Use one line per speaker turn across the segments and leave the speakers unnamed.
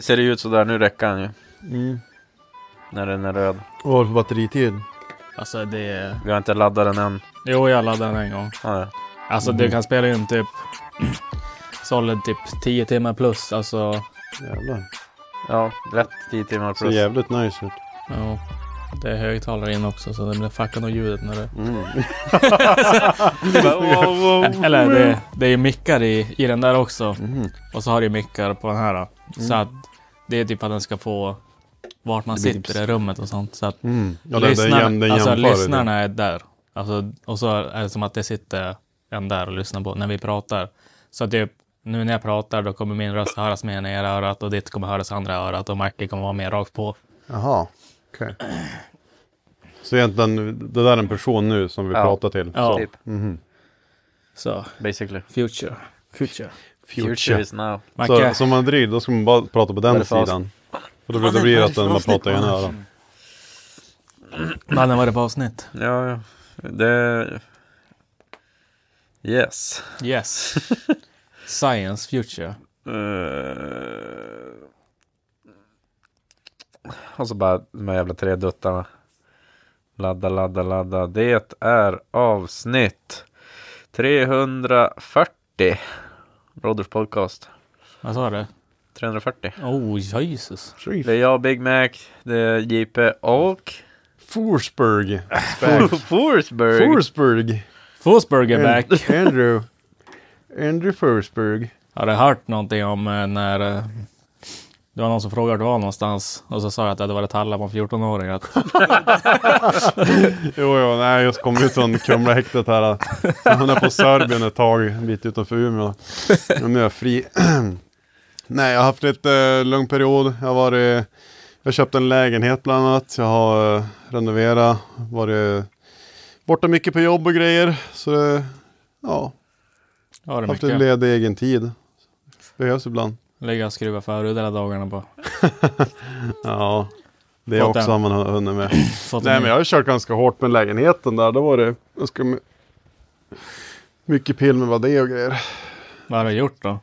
Ser det ut sådär, nu räcker han ju.
Mm.
När den är röd.
Vad har du för batteritid?
Alltså det...
Vi har inte laddat den än.
Jo, jag laddade den en gång.
Ja, ja.
Alltså du kan spela in typ Solid typ 10 timmar plus. Alltså,
Jävlar.
ja rätt 10 timmar
Ser
plus.
jävligt nice ut.
ja. Det är högtalare in också så det blir fucka nog ljudet när det...
Mm.
Eller det, det är mickar i, i den där också.
Mhm.
Och så har du mickar på den här. Så att det är typ att den ska få vart man
blir
sitter
typ-
i rummet och sånt. Så att
Mm. Ja,
lyssnarna,
jäm, det är
alltså, lyssnarna är där. Alltså, och så är det som att det sitter en där och lyssnar på när vi pratar. Så att typ, nu när jag pratar då kommer min röst höras mer i ena örat och ditt kommer höras i andra örat och Macke kommer vara mer rakt på.
Jaha, okej. Så egentligen, det där är en person nu som vi
Ja.
pratar till?
Ja.
Så.
Typ,
Så,
basically.
future. Future.
Future is now.
Så som Madrid, då ska man bara prata på
Vad
den sidan. För då blir det blir att den man pratar i ena örat.
mannen var det på avsnitt?
Ja, ja. Det... Yes.
Yes. Science future.
Uh... Och så bara de här jävla tre duttarna. Ladda, ladda, ladda. Det är avsnitt 340. Broders podcast.
Vad sa du?
340.
Oh, Jesus.
Det är jag, Big Mac, det är JP och
Forsberg.
Forsberg.
Forsberg.
Forsberg är back.
Andrew. Andrew Forsberg.
Har du hört någonting om eh, när eh, det var någon som frågade vart du var någonstans och så sa jag att det hade varit Halla på 14-åring. Att,
Jo, jo, nej, jag kom ut från Kumlahäktet här. Jag hamnade på Serbien ett tag, en bit utanför Umeå. Och nu är jag fri. nej, jag har haft lite eh, lugn period. Jag har varit, jag köpte en lägenhet bland annat. Jag har eh, renoverat, varit borta mycket på jobb och grejer. Så det, ja,
har du
haft
mycket?
ledig egen tid. Behövs ibland.
Ligga och skruva förhud hela dagarna på.
Ja, det
Fått
också
en-
har man hunnit med.
Fått
Nej
en-
men jag har kört ganska hårt med lägenheten där. Då var det ganska my- mycket pill med vad det är och grejer.
Vad har du gjort då?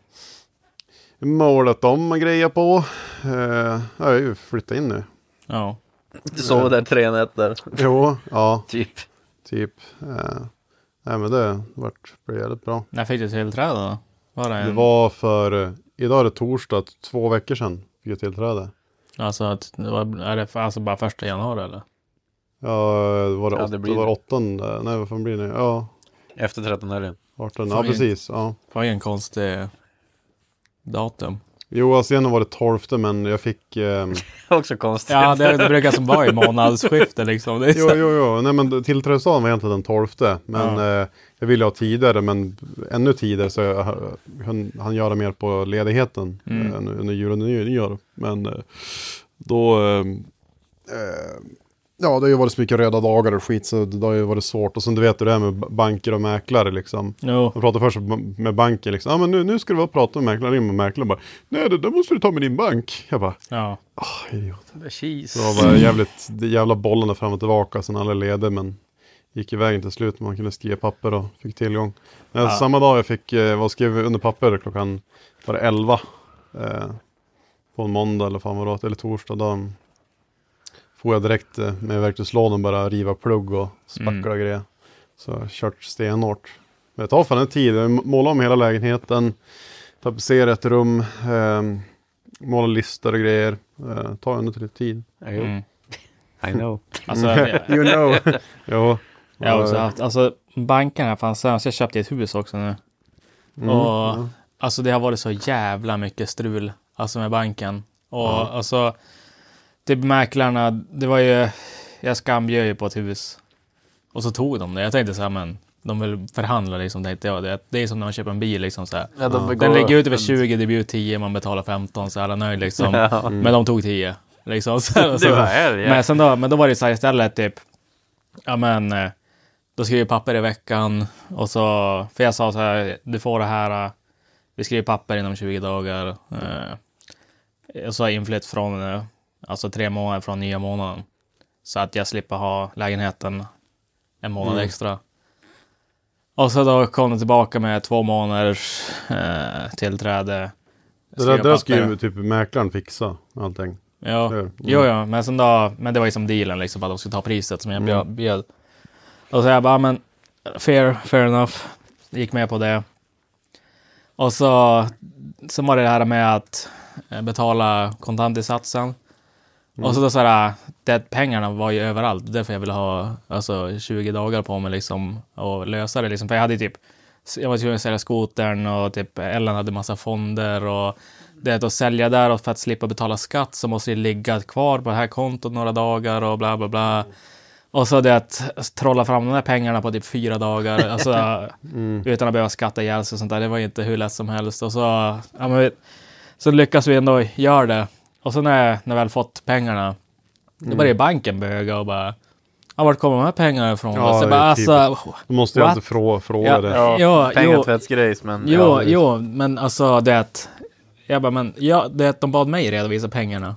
Målat om och grejer på. Uh, jag har ju flyttat in nu.
Ja.
Du sov där tre nätter.
Jo, ja,
Typ.
typ. Uh, nej men det vart blev jävligt bra.
När fick du tillträde då? Var det, en,
Det var för, eh, idag är det torsdag, två veckor sedan fick jag tillträde.
Alltså att det är det för, alltså bara första januari eller?
Ja, var det,
Ja,
åt,
det
det
blir
var
det.
åttonde, nej vad fan blir det? Ja,
Efter 13 helgen.
18, ja
Fan,
precis. Ja.
Det var ingen konstig datum.
Jo, alltså egentligen var det tolfte men jag fick ehm,
Också konstigt.
Ja, det, det brukar som vara i månadsskifte liksom. Det är
Jo, jo, jo. Nej, men tillträdesdagen var egentligen den 12. Men eh, jag ville ha tidigare, men ännu tidigare så jag han, han göra mer på ledigheten
Mm.
eh, än under jul och nyår. Men eh, då, eh, eh, ja det har ju varit så mycket röda dagar och skit så det har ju varit svårt. Och sen du vet det är med banker och mäklare liksom.
Jo.
Jag pratade först med banken liksom, ja ah, men nu, nu ska du vara och prata med mäklaren, ring med mäklaren bara, nej det där måste du ta med din bank. Jag bara,
Ja.
ah idiot. Det var bara jävligt, det jävla bollarna fram och tillbaka, sen alla leder men gick i vägen till slut. Man kunde skriva papper och fick tillgång.
Ja.
Samma dag jag fick, eh, var skrev under papper klockan var det 11. Eh, på en måndag eller fan vad det eller torsdag. Då får jag direkt eh, med verktygslådan bara riva plugg och spackla
Mm.
grejer. Så jag har kört stenhårt. Men det tar fan en tid. Jag målar om hela lägenheten. Tapetsera ett rum. Eh, måla listor och grejer. Eh, tar ändå lite tid.
Mm.
I know.
Alltså,
You know. jo.
Jag har också haft, alltså bankerna fanns så jag köpte ett hus också nu.
Mm,
och
ja.
alltså det har varit så jävla mycket strul, alltså med banken. Och
Ja.
alltså, typ mäklarna, det var ju, jag skambjöd ju på ett hus. Och så tog de det. Jag tänkte så här, men de vill förhandla liksom, tänkte jag. Det, det är som när man köper en bil liksom så här.
Ja, de
Den ligger ute över 20, det blir 10, man betalar 15, så alla nöjd liksom.
Ja.
Men de tog 10. Liksom. Så,
Det var ja.
men, sen då, men då var det så här istället typ, ja men, eh, då skriver vi papper i veckan och så, för jag sa så här, du får det här, vi skriver papper inom 20 dagar. Eh, och så har jag inflytt från, eh, alltså tre månader från nya månaden. Så att jag slipper ha lägenheten en månad
Mm.
extra. Och så då kom de tillbaka med två månaders eh, tillträde.
Det där, där ska ju typ mäklaren fixa allting.
Ja,
hur?
jo, ja, men sen då, men det var ju som dealen liksom, att de skulle ta priset som jag.
Mm.
bjöd. Och så jag bara, men fair, fair enough. Gick med på det. Och så, sen var det det här med att eh, betala kontantinsatsen. Och så då så här, det, pengarna var ju överallt. Därför jag ville ha alltså, 20 dagar på mig liksom och lösa det liksom. För jag hade typ, jag var tvungen att sälja skotern och typ Ellen hade massa fonder och det att sälja där och för att slippa betala skatt så måste det ligga kvar på det här kontot några dagar och bla bla bla. Och så det att trolla fram de där pengarna på typ fyra dagar, alltså utan att behöva skatta ihjäl sig och sånt där. Det var inte hur lätt som helst. Och så, ja, men, vi- så lyckas vi ändå göra det. Och så när, när vi väl fått pengarna, då började banken böga och bara, ja, vart kommer de här pengarna ifrån?
Ja,
så bara,
typ-
alltså,
Du måste ju alltid frå, fråga
Ja.
det.
Ja,
Ja, jo.
pengatvättsgrejs men...
Jo,
ja,
jo, men alltså det att... Jag bara, men ja, det att de bad mig redovisa pengarna.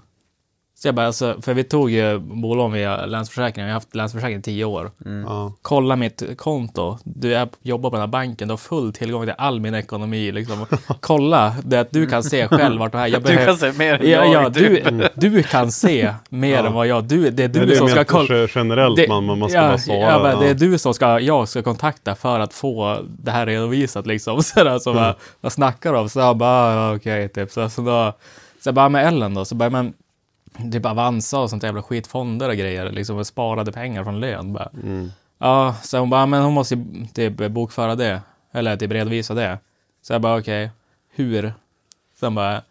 Så jag bara, alltså, för vi tog ju bolån via Länsförsäkringen. Jag har haft Länsförsäkring i tio år.
Ja.
Kolla mitt konto. Du är, jobbar på den här banken. Du har full tillgång till all min ekonomi. Liksom. Kolla, det att du kan se själv vart det här... Jag
Du kan
behöver-
se mer än
Ja,
jag.
ja, du, du kan se mer
Ja.
än vad jag... Du, det är du
Det är det
som ska kolla.
generellt, man, man ska
ja,
bara svara.
Ja, men det är du som ska, jag ska kontakta för att få det här redovisat liksom. Så där, så bara, vad snackar de? Så jag bara, ja, okej, typ. Så, så då, så jag bara med Ellen då, så bara, men typ Avanza och sånt jävla skit, fonder och grejer, liksom och sparade pengar från lön. Bara.
Mm.
Ja, så hon bara, men hon måste ju typ bokföra det, eller typ redovisa det. Så jag bara, okej, hur? Sen bara,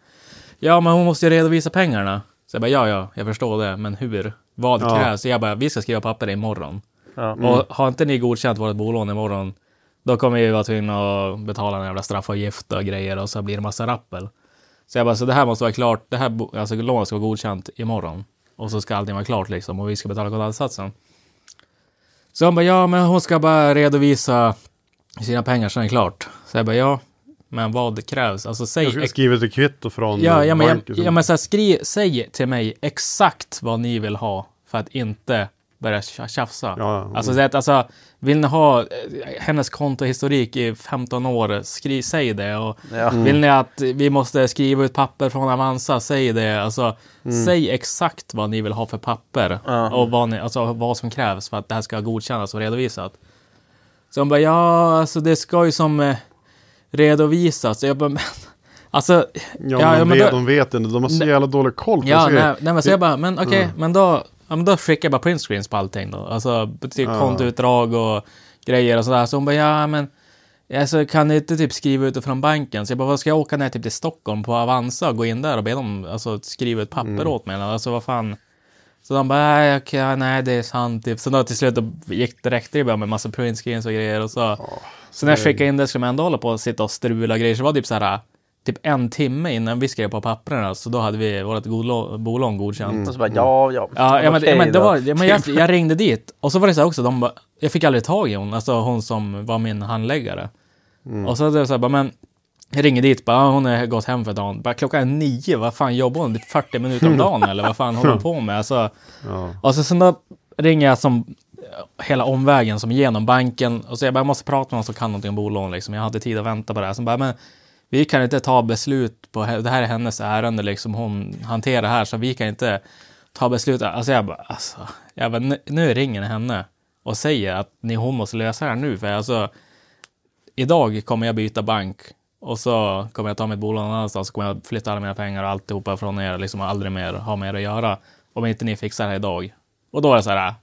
ja men hon måste ju redovisa pengarna. Så jag bara, ja ja, jag förstår det, men hur? Vad
Ja.
krävs? Så jag bara, vi ska skriva papper imorgon.
Ja.
Och har inte ni godkänt vårt bolån imorgon, då kommer vi vara tvungna att betala en jävla straffavgift och grejer och så blir det massa rappel. Så jag bara, så det här måste vara klart, det här alltså lånet ska vara godkänt imorgon. Och så ska allting vara klart liksom och vi ska betala kontantsatsen. Så han bara, ja men hon ska bara redovisa sina pengar så är det klart. Så jag bara, ja, men vad krävs? Alltså säg...
Jag ska skriva ett kvitto från
Ja, ja, men,
banken.
ja, men så här, skriv, säg till mig exakt vad ni vill ha för att inte börja tja- tjafsa.
Ja, ja.
Alltså, så att, alltså, vill ni ha eh, hennes kontohistorik i 15 år, skriv, säg det. Och
Ja.
Vill ni att vi måste skriva ut papper från Avanza, säg det. Alltså, Säg exakt vad ni vill ha för papper
Ja.
och vad, ni, alltså, vad som krävs för att det här ska godkännas och redovisat. Så hon bara, ja, alltså det ska ju som eh, redovisas. Jag bara, men, alltså,
Ja,
ja,
men
men
vet,
då-
de vet inte. De har så jävla dålig koll på
Ja,
sig.
nej, nej men så jag bara, men okej,
Mm.
men då, ja, men då skickar jag bara printscreens på allting då. Alltså typ
Ja.
kontoutdrag och grejer och sådär. Så hon bara, ja men, alltså kan ni inte typ skriva ut det från banken? Så jag bara, vad ska jag åka ner typ till Stockholm på Avanza och gå in där och be dem alltså, skriva ett papper
Mm.
åt mig? eller? Alltså vad fan. Så de bara, nej, okej, nej det är sant. Typ. Så då till slut då gick räckte det bara med massa printscreens och grejer. Och så, så när jag skickade in det skulle man ändå hålla på och sitta och strula och grejer. Så det var typ så här, typ en timme innan vi skrev på papperna. Så då hade vi vårt bolån godkänt.
Och så bara, ja, ja.
Ja, ja, men, ja, men, det
då.
var, ja, men jag, jag ringde dit och så var det så här också, de bara, jag fick aldrig tag i hon, alltså hon som var min handläggare. Och så, det så här, bara, men jag ringer dit, bara, "Ja, hon har gått hem för dagen. Bara, klockan är nio, vad fan jobbar hon 40 minuter om dagen eller vad fan håller hon på med? Alltså,
Ja.
och så sen då ringer jag som hela omvägen som genom banken. Och så jag bara, jag måste prata med någon som kan någonting om bolån. Liksom. Jag hade tid att vänta på det här. Så bara, men vi kan inte ta beslut på, det här är hennes ärende liksom. Hon hanterar det här så vi kan inte ta beslut. Alltså jag bara, alltså, jag bara nu, nu ringer ni henne och säger att ni, hon måste lösa det här nu. För alltså, idag kommer jag byta bank och så kommer jag ta mitt bolån någon annanstans. Så kommer jag flytta alla mina pengar och alltihopa från er. Liksom aldrig mer ha med er att göra. Om inte ni fixar det här idag. Och då är det så här.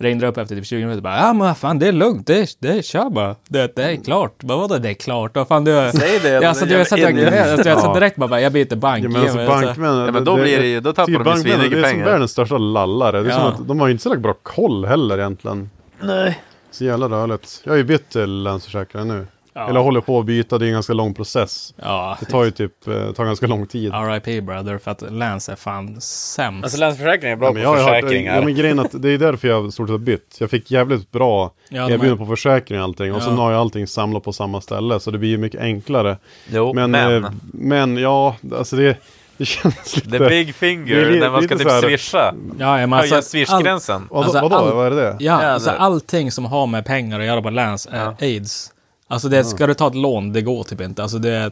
Ringde upp efter typ 20 minuter bara, ja men vad fan det är lugnt, det är, det är kör bara. Det, det är klart. Vad vadå det är klart? Vad fan du...
Säg det.
Ja, alltså, du, jag satt, jag, jag, jag, jag satt direkt bara, jag byter bank.
Ja, men alltså bankmän,
Ja, men då blir det ju- då tappar
tycker
de ju svinmycket
Det är som
pengar.
världens största lallare. Det är
Ja.
som att de har ju inte så bra koll heller egentligen.
Nej.
Så jävla rörligt. Jag har ju bytt till Länsförsäkringar nu.
Ja.
Eller håller på att byta, det är en ganska lång process.
Ja,
Det tar ju typ, eh, tar ganska lång tid.
RIP brother, för att Lance är fan sämst.
Alltså Länsförsäkring är bra
Ja, men
på
jag
försäkringar.
ja, men grejen att det är därför jag stort sett har bytt. Jag fick jävligt bra
Ja, de
erbjudande
är-
på försäkring och allting. Och
Ja.
så har jag allting samlat på samma ställe. Så det blir ju mycket enklare.
Jo,
Men,
men.
eh, men ja, alltså det, det känns lite...
The big finger,
det
när man ska typ
här-
swisha.
Ja, men
Höja
alltså,
swishgränsen.
Vadå,
alltså,
vadå?
all-
vad är det?
Ja,
Ja,
alltså allting som har med pengar att göra på Lance är aids. Alltså det, ska du ta ett lån, det går typ inte. Alltså det,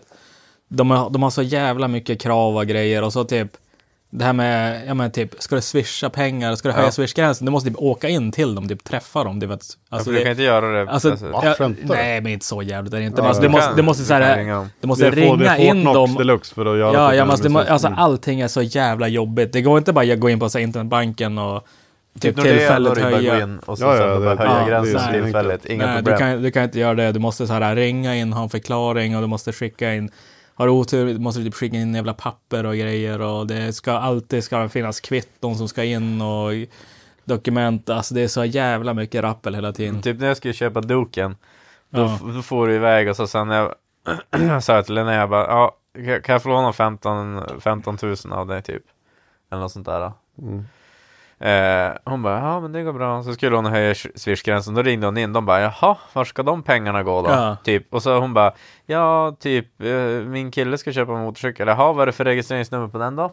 de, har, de har så jävla mycket krav och grejer och så typ det här med, ja men typ, ska du swisha pengar, ska du höja
Ja.
swishgränsen, du måste typ åka in till dem, typ träffa dem. Vet,
Alltså,
alltså,
du kan inte göra det.
alltså,
alltså,
ja, nej men inte så jävligt är det inte.
Ja,
men alltså,
du
måste, du måste,
du
så här,
kan ringa dem.
du måste
Det
ringa
är
in dem.
deluxe för att göra
Ja,
det.
ja men alltså, alltså allting är så jävla jobbigt. Det går inte bara att gå in på så internetbanken och typ
Typ
tillfälligt höja.
in och så,
Ja,
sen
ja, det-
höja
ja,
gränsen
är
tillfälligt. Inga
Nej,
problem.
Du kan, du kan inte göra det. Du måste så här ringa in, ha en förklaring och du måste skicka in. Har du otur du måste typ skicka in jävla papper och grejer och det ska alltid ska finnas kvitton som ska in och dokument. Alltså det är så jävla mycket rappel hela tiden.
Typ när jag skulle köpa duken. Då,
Ja.
då får du iväg och så sen när jag sa jag till Linnea, jag bara, ja, kan- kan jag få låna 15, 15 000 av dig typ? Eller något sånt där. Då.
Mm.
Eh, hon bara, ja men det går bra. Så skulle hon höja sh- swishgränsen, då ringde hon in. De bara, jaha, var ska de pengarna gå då?
Ja.
Typ. Och så hon bara, ja typ, eh, min kille ska köpa en motorcykel. Jaha, vad är det för registreringsnummer på den då?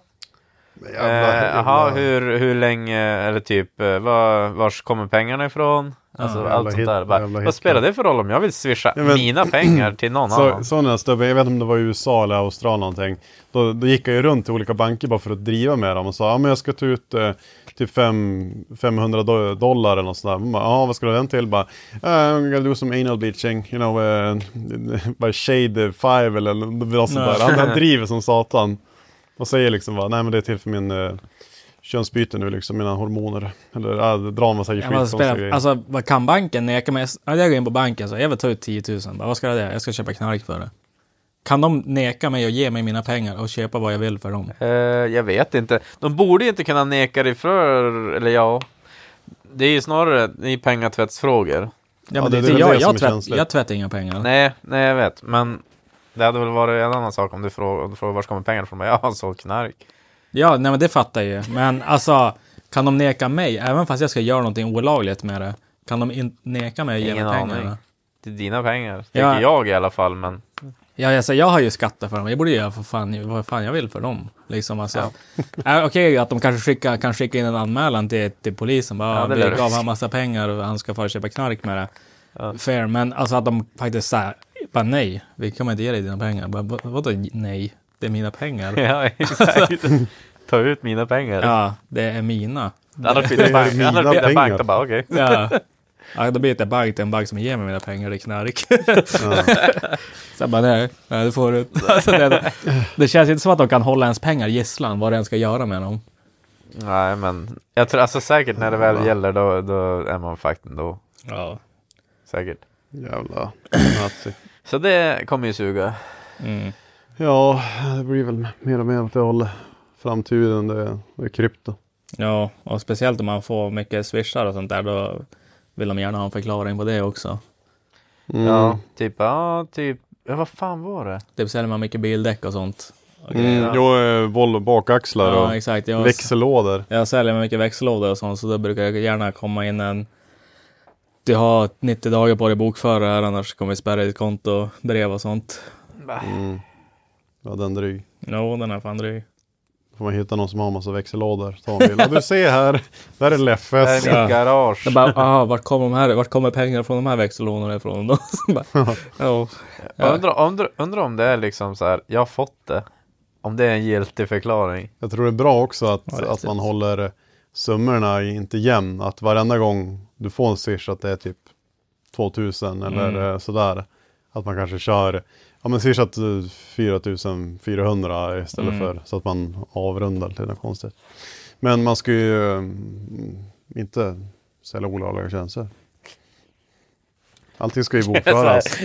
Eh, Jaha, hur, hur länge, eller typ, eh, var, vars kommer pengarna ifrån? Alltså
Jävla
allt sånt där. Bara, vad spelar det för roll om jag vill swisha
Ja, men-
mina pengar till någon
Så,
annan?
sådana stubbar, jag vet inte om det var i USA eller Australien någonting. Då, då gick jag ju runt till olika banker bara för att driva med dem och sa ja men jag ska ta ut eh, typ fem, 500 do- dollar eller något sånt där. Ja vad ska du ha den till? Bara, "Uh, I'm gonna do some anal bleaching, you know, uh, by shade five eller något sånt där. Han, han driver som satan. Och säger liksom bara, nej men det är till för min uh, könsbyte nu liksom, mina hormoner. Eller ja, det drar en massa
Ja,
skit.
spelar,
grejer.
alltså vad kan banken neka mig? Ja, Jag går in på banken så jag vill ta ut 10 000. Bara, vad ska jag det? Jag ska köpa knark för det. Kan de neka mig och ge mig mina pengar och köpa vad jag vill för dem?
Eh, jag vet inte. De borde inte kunna neka dig för, eller ja. Det är ju snarare i pengatvättsfrågor.
Ja,
Ja,
men
det-
det,
det är väl
jag,
det
jag,
är
tvätt, jag tvättar inga pengar.
Nej, nej jag vet. Men det hade väl varit en annan sak om du frågar, om du frågar var kommer pengarna från? Jag har sålt knark.
Ja, nej men det fattar jag ju. Men alltså, kan de neka mig, även fast jag ska göra någonting olagligt med det, kan de in, neka mig att ge
Ingen
mig
aning.
pengarna?
Det är dina pengar. Tycker
Ja.
jag i alla fall. Men
Ja, alltså, jag har ju skattat för dem. Jag borde göra för fan, vad fan jag vill för dem. Liksom, alltså. Äh, Okej att de kanske skickar, kan skicka in en anmälan till, till polisen. Bara,
Ja,
vi
du.
gav han massa pengar och han ska få köpa knark med det. Fair, men alltså att de faktiskt säger bara nej, vi kommer inte ge dig dina pengar. Bara, vad- vadå nej? Det är mina pengar.
ja, exakt. Ta ut mina pengar.
ja, det är mina.
Annars byter jag bank. Annars bank. Bara okej.
Ja. Ja, då byter jag bank till en bank som ger mig mina pengar, det är knark. Så jag bara, nej, nej det får du. Alltså, det, det känns inte som att de kan hålla ens pengar gisslan, vad den ska göra med dem.
Nej, men jag tror alltså säkert när det väl gäller då, då är man faktiskt då.
Ja.
Säkert.
Jävla nazi.
Så det kommer ju suga.
Mm.
Ja, det blir väl mer och mer åt det hållet. Framtiden, det, är krypto.
Ja, och speciellt om man får mycket swishar och sånt där, då vill de gärna ha en förklaring på det också.
Mm.
Ja, typ, ja, typ, ja, vad fan var det?
Typ säljer man mycket bildäck och sånt. Och
Mm,
grejer.
jo, eh, Volvo bakaxlar
ja,
och
exakt. Jag,
växellådor.
jag säljer mycket växellådor och sånt, så då brukar jag gärna komma in en du har 90 dagar på dig att bokföra här, annars kommer vi spärra ditt konto, brev och sånt.
Mm. Ja, den dryg.
Jo, den är fan dryg.
får man hitta någon som har massa växellådor. Ta en bild. Och du ser här, där är Leffes.
Det här är mitt garage.
Jag bara, ah, vart kommer, de här, vart kommer pengar från de här växellånorna ifrån? då? Bara, ja.
Jag
Ja.
undrar, undrar, undrar om det är liksom så här, jag har fått det. Om det är en giltig förklaring.
Jag tror det är bra också att,
Ja, är
att man håller summorna inte jämn. Att varenda gång du får en swish att det är typ 2000 eller
Mm.
sådär. Att man kanske kör, ja men swishat eh, 4400 istället
Mm.
för så att man avrundar till något konstigt. Men man ska ju mm, inte sälja olagliga tjänster. Allting ska ju bokföras.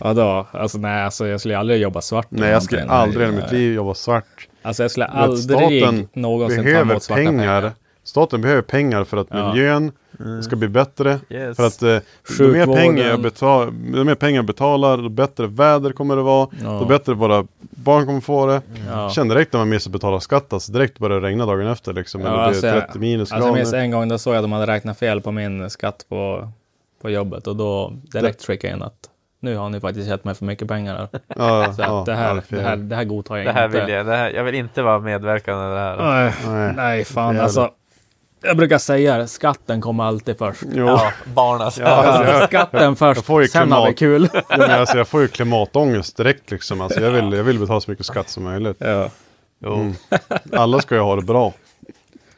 Ja, då, alltså, nej, alltså, jag skulle aldrig jobba svart.
Nej jag skulle aldrig i mitt liv jobba svart.
Alltså jag skulle aldrig någonsin ta
behöver
emot svarta
pengar.
pengar.
Staten behöver pengar för att
Ja.
miljön ska bli bättre.
Yes.
För att eh, ju mer pengar jag betalar, ju mer pengar jag betalar, då bättre väder kommer det vara.
Ja.
Då bättre våra barn kommer få det.
Ja.
Känn direkt när man missar betala skatt, alltså direkt börjar det regna dagen efter liksom.
Ja,
Eller det
alltså,
är
jag-
30 minusgrader.
Alltså jag minns en gång då såg jag att de hade räknat fel på min skatt på, på jobbet och då direkt skickade jag in att nu har ni faktiskt gett mig för mycket pengar här.
ja,
Så
ja,
att det, här,
är
det, här, det här godtar jag
Det här
inte.
vill jag. Det här, jag vill inte vara medverkande i det här.
Nej,
Nej.
fan alltså. Jag brukar säga det, skatten kommer alltid först.
Jo,
Ja, barnas.
Ja, alltså,
Skatten först, sen har vi
klimat-
kul.
ja, men alltså, jag får ju klimatångest direkt liksom. Alltså, jag, vill, jag vill betala så mycket skatt som möjligt.
ja.
Jo.
Mm. Alla ska ju ha det bra.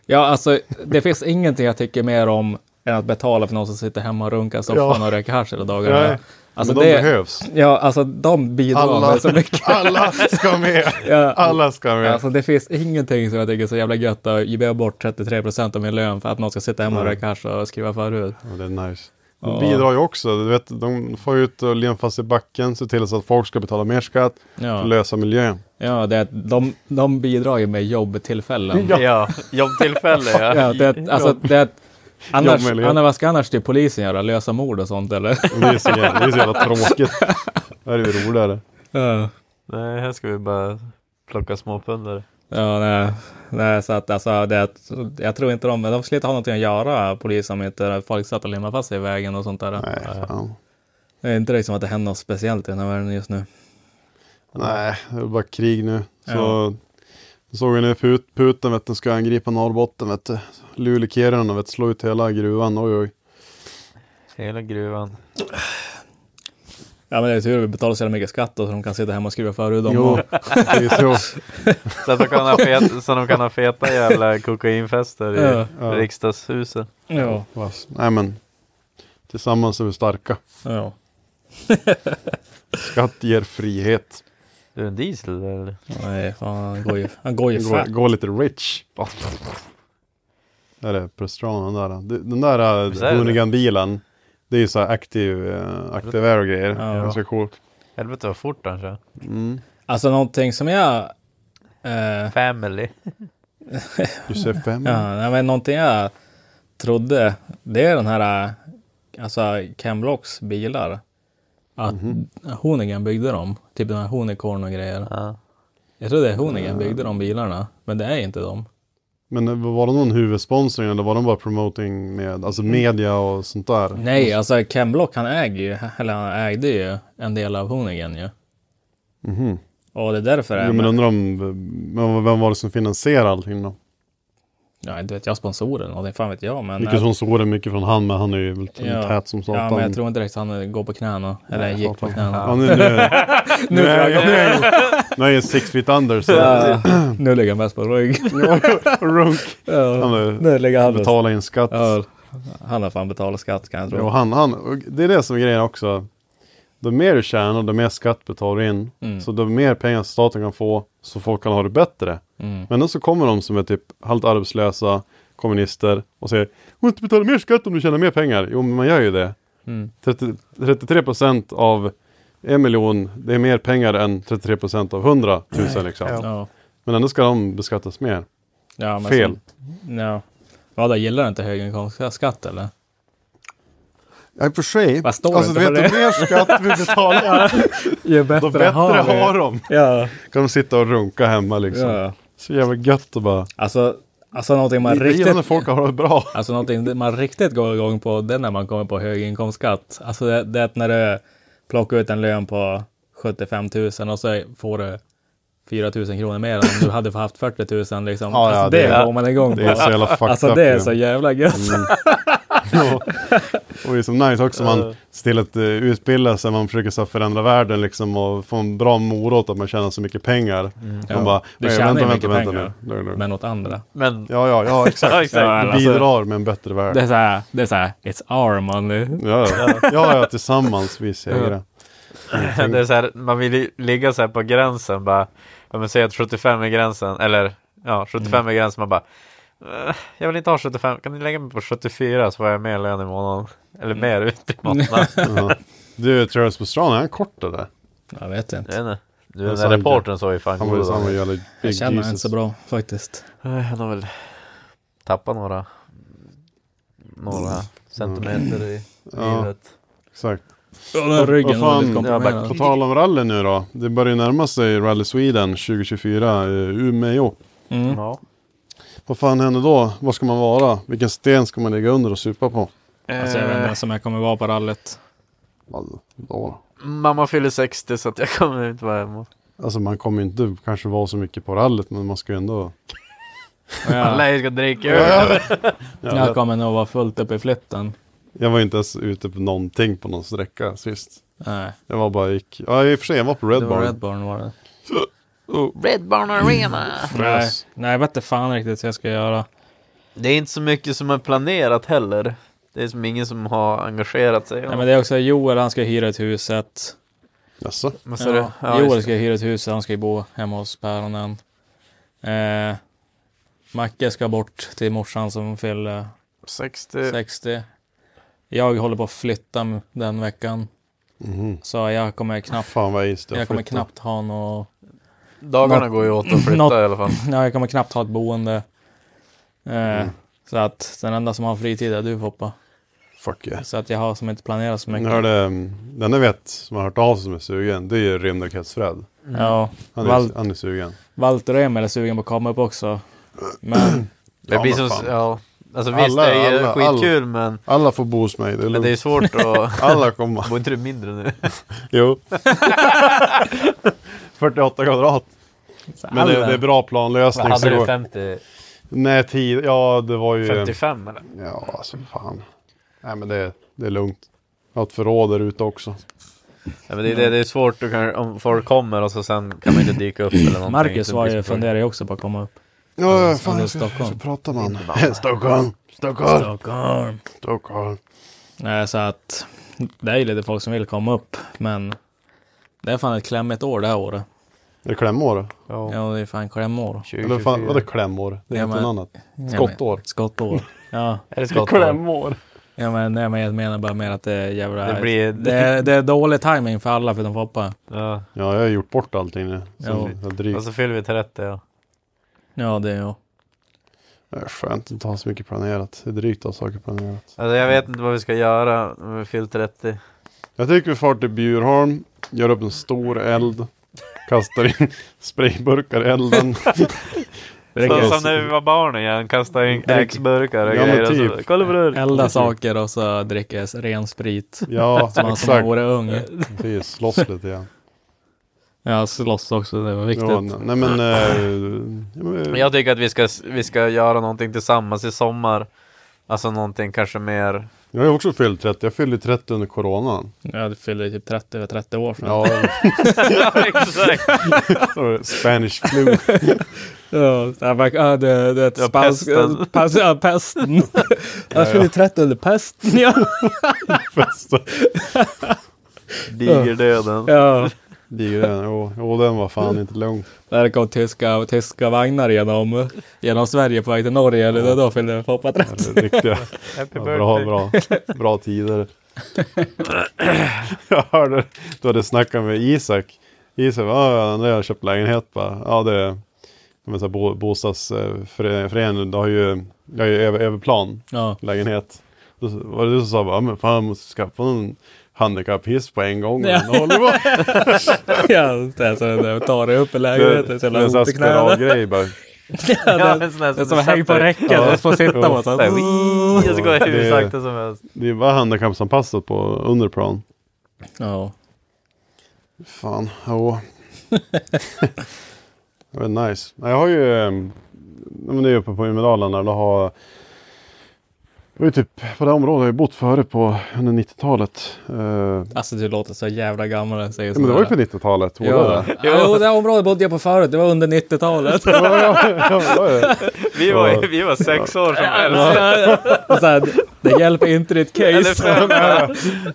ja, alltså det finns ingenting jag tycker mer om än att betala för någon som sitter hemma och runkar soffan
Ja.
och röker hasch hela dagarna. Alltså
men de
det,
behövs.
ja, alltså de bidrar
Alla,
med så mycket.
alla ska med.
Ja,
Alla ska med.
Alltså det finns ingenting som jag tycker är så jävla gött att ge bort 33 procent av min lön för att någon ska sitta hemma och röka hasch och skriva förhud.
Ja, det är nice. De
Ja.
bidrar ju också. Du vet, de får ut och len fast i backen, se till så att folk ska betala mer skatt,
Ja,
lösa miljön.
ja det är, de, de bidrar ju med jobbtillfällen.
Ja, jobbtillfälle ja.
Ja, det, är- alltså, det, är- annars, annars, vad ska annars till polisen göra? Lösa mord och sånt eller?
Det är så jävla, det är så jävla tråkigt. Det här är ju roligare.
Ja,
Nej, här ska vi bara plocka småpundare.
ja nej, nej, så att alltså, det, jag tror inte de, de skulle inte ha någonting att göra polisen om inte folk satt och limmade fast sig i vägen och sånt där.
Nej, fan.
Det är inte liksom att det händer något speciellt i den här världen just nu.
Nej, det är bara krig nu. Så jag såg vi nu Put, Putin vet du, ska angripa Norrbotten vet du. Luleå-Kiruna vet du, slå ut hela gruvan. Oj oj.
Hela gruvan.
Ja men det är tur att vi betalar så jävla mycket skatt då, så de kan sitta hemma och skriva förhud om
Jo,
och-
det är så.
Så att de kan ha, fet, så de kan ha feta jävla kokainfester i
Ja.
Ja.
riksdagshuset.
Ja.
Nej men. Tillsammans är vi starka.
ja.
Skatt ger frihet.
Du är en diesel eller?
Nej, han går ju, han går ju
Gå,
fett.
gå lite rich. Där är Prostranen där. Det- Den där
Visst är det?
uh. Det är ju så här aktiv, uh, aktiv air grejer.
Ja.
Det så coolt.
Helvete vad fort han kör.
Mm.
Alltså någonting som jag... Eh,
Family.
Du ser fem.
ja, men någonting jag trodde, det är den här, eh, alltså Ken Blocks bilar. Att Hoonigan byggde dem, typ den här Hoonicorn och grejer.
Ja.
Jag tror det är Hoonigan byggde de bilarna, men det är inte de.
Men uh, var det någon huvudsponsring eller var de bara promoting med alltså media och sånt där?
Nej, alltså Ken Block han äger ju, eller han ägde ju en del av Hoonigan ju.
Mhm.
Och det är därför det är
Jo, men undrar om, men vem var det som finansierade allting då?
Ja, inte vet jag, sponsorer eller någonting, fan vet jag. Men,
Mycket sponsorer, mycket från han, men han är ju väl
Ja.
tät som satan.
ja, men jag tror inte direkt han går på knäna. Eller
Nej,
gick på knäna.
Ja, nu, nu, nu, är jag, nu, är jag, nu är jag six feet under så
Ja, nu ligger han mest på rygg.
runk.
Ja,
Han är,
nu ligger han
betala in skatt.
Ja, han har fan betalat skatt kan jag tro.
Jo, han, han, det är det som är grejen också. Då mer du tjänar, då mer skatt betalar du in.
Mm.
Så då mer pengar staten kan få, så folk kan ha det bättre.
Mm. Men
då så kommer de som är typ halvt arbetslösa, kommunister och säger Du måste betala mer skatt om du tjänar mer pengar. Jo, men man gör ju det.
Mm.
30, 33 procent av en miljon, det är mer pengar än 33 procent av 100 000 liksom.
ja.
Men ändå ska de beskattas mer.
ja, men
Fel.
Så, ja. Vadå, gillar du inte höginkomstskatt eller?
Ja, i och för sig.
Vad står
alltså,
det
du
på
vet, ju mer skatt vi betalar,
Ju
då bättre har de.
Ja.
Kan de sitta och runka hemma liksom.
ja.
Så jävla gött att bara...
Alltså, alltså någonting man
gillar när
riktigt...
folk har det bra.
Alltså någonting man riktigt går igång på, det är när man kommer på höginkomstskatt. Alltså det, det är att när du plockar ut en lön på 75 000 och så får du 4 000 kronor mer än om du hade haft 40 000 liksom.
Ja, ja,
alltså, det,
det-
går man igång
Det är så jävla fucked
Alltså
up
det är så jävla gött.
Mm. Och det är så nice också man ser till att uh, utbilda sig, man försöker så förändra världen liksom och få en bra morot att man tjänar så mycket pengar. Man
Ja,
bara,
du
"Nej,
tjänar
vänta,
mycket
vänta, vänta
pengar.
nu. Lugn, lugn.
Men åt andra.
Men
Ja, ja, ja, exakt.
Ja, exakt.
Ja,
Du
alltså-
bidrar med en bättre värld.
Det är så här, det är så här, it's our money.
Ja, ja, ja, tillsammans vi segrar.
det är så här, man vill ligga så här på gränsen bara. Om man säger att 75 är gränsen, eller ja, 75 är gränsen, man bara. "Eh, Jag vill inte ha 75, kan ni lägga mig på 74 så får jag mer lön i månaden? Eller mer ut i månaden?
Ja. Du, Travis Pastrana, är han kort eller?
Jag vet inte.
Jag vet inte. Du, den där
inte.
reportern såg ju fan
Han
god
var, han var
ut.
Jag känner inte
Jesus.
så bra faktiskt.
Eh, Han har väl tappat några några centimeter i
Ja.
livet.
Exakt.
Ja, den ryggen var
fan,
lite komprimerad.
På tal om rally nu då. Det börjar ju närma sig Rally Sweden 2024 i Umeå.
Mm.
Ja.
Vad fan händer då? Var ska man vara? Vilken sten ska man ligga under och supa på?
Alltså, jag vet inte ens om jag kommer vara på rallyt.
Alltså, då.
Mamma fyller 60 så att jag kommer inte vara hemma.
alltså man kommer inte kanske vara så mycket på rallyt men man ska ju ändå...
Alla
Jag,
ska dricka öl.
Ja,
jag kommer nog vara fullt upp i flytten.
Jag var inte ens ute på någonting på någon sträcka sist.
Nej,
Jag var bara gick... Ja i och för sig jag var på Red
det var
Barn.
Red Barn var det.
Red Barn Arena.
Nej, nej, jag vet inte fan riktigt vad jag ska göra.
Det är inte så mycket som är planerat heller. Det är som ingen som har engagerat sig.
Nej, men det är också Joel, han ska hyra ett huset.
Jaså?
Vad sa
Ja,
du? Ja,
Joel
just-
ska hyra ett hus, han ska ju bo hemma hos päronen. Eh, Macke ska bort till morsan som fyller
60.
60. Jag håller på att flytta m- den veckan.
Mhm.
Så jag kommer knappt,
Fan vad
jag kommer knappt ha något,
Dagarna
Något-
går ju åt att flytta
något-
i alla fall.
ja, jag kommer knappt ha ett boende. Eh,
Mm.
Så att den enda som har fritid är du Foppa.
Fuck yeah.
Så att jag har som inte planerat så
Jag
mycket.
hörde, um, den jag vet som har hört av sig som är sugen, det är ju Rymdraketsfred.
Ja,
Han,
Val-
är, han är sugen.
Walter Emil är sugen på att komma upp också. Men
Det
Ja,
blir
men
som, ja. Alltså visst,
Alla-
det är ju
alla-
skitkul men,
Alla får bo hos mig, det är
men det är
lugnt.
svårt att...
Alla kommer.
Bor inte du mindre nu?
Jo. 48 kvadrat. Men det, det är bra planlösning.
Vad
så
hade du?
går-
50?
Nej, tid. Ja, det var ju...
55 eller?
Ja, alltså fan. Nej, men det, det är lugnt. Jag har ett förråd där ute också.
Ja, men det, det, det är svårt att kan, om folk kommer och så sen kan man inte dyka upp eller någonting.
Marcus
Så
var ju,
så-
funderar ju också på att komma upp.
Ja,
Ja,
fan.
är
Jag ska, jag
Stockholm.
ska prata med han. Stockholm. Stockholm.
Stockholm.
Stockholm.
Nej, så att det är ju lite folk som vill komma upp, men det är fan ett klämmigt år det här året.
Är det klämår?
Ja,
Ja, det är fan klämår.
Eller fan,
2024.
vadå klämår? Det är
Ja,
inte
men-
något annat.
Ja,
Skottår.
men- Skottår. Ja,
Är det skottår?
Klämår.
ja men, nej, men jag menar bara mer att det är jävla...
Det blir-
det, är, det är dålig timing för alla förutom Foppa.
Ja,
Ja, jag har gjort bort allting nu. Så
Jo.
jag drygt.
och så fyller vi 30 ja.
Ja, det är jag.
Det är skönt att inte ha så mycket planerat. Det är drygt att ha saker planerat.
Alltså jag vet inte vad vi ska göra när vi fyllt 30.
Jag tycker vi far till Bjurholm, gör upp en stor eld, kastar in sprayburkar i elden.
Det
Så, som när vi var barn igen, kasta in X-burkar och
Ja,
grejer. och
typ.
Så, Kolla bror!
Elda saker och så dricka ren sprit.
Ja,
Som man som man vore ung.
Precis, slåss lite igen.
Ja, slåss också, det var viktigt.
Ja, nej men... Eh, men
Jag tycker att vi ska, vi ska göra någonting tillsammans i sommar. Alltså någonting kanske mer...
jag ju också fyllt 30. Jag fyllde 30 under coronan.
Jag fyllde ju typ 30, över 30 år sedan.
Ja,
ja exakt!
Spanish flu.
Ja, ja, det, det är ett
Ja,
spansk...
pesten.
Pas, ja, pesten. Jag fyllde 30 under pesten, ja.
Fest.
Digerdöden.
ja.
Digren, jo, jo, den var fan inte lugn.
Där kom tyska, tyska vagnar genom, genom Sverige på väg till Norge. Eller då, då fyllde Foppa 30.
Det är Riktiga, ja, bra, bra, bra tider. Jag hörde, du hade snackat med Isak. Isak, ja, när jag köpt lägenhet bara. Ja, det är men så här, bo, bostadsföreningen, du har ju, jag har ju över, överplan
Ja.
lägenhet. Då var det du som sa bara, ja, men fan jag måste skaffa en handikapphiss på en gång.
Ja. Ja, det är så det tar det upp i
Det
lägenheten. Så
det är en
jävla
sån här
ont i knäna.
spiralgrej bara.
Ja,
Ja,
det,
här
det är
som
som hänga på räcket.
Ja.
Och så får sitta på så
här, så går jag hur
Det-
sakta som helst.
Det är bara handikappsanpassat på underplan.
Ja.
Fan, jo. Det var nice. Nej, Jag har ju, eh, men det är uppe på Umedalen där, då har det var ju typ på det området har jag bott före på under 90-talet. Eh,
Alltså du låter så jävla gammal när jag säger
ja, men det var ju på
sådär.
90-talet. var
Ja.
det?
Jo, det här området bodde jag på förut. Det var under 90-talet.
Ja, ja.
Vi var, vi var sex år som äldst.
Så det hjälper inte ditt case.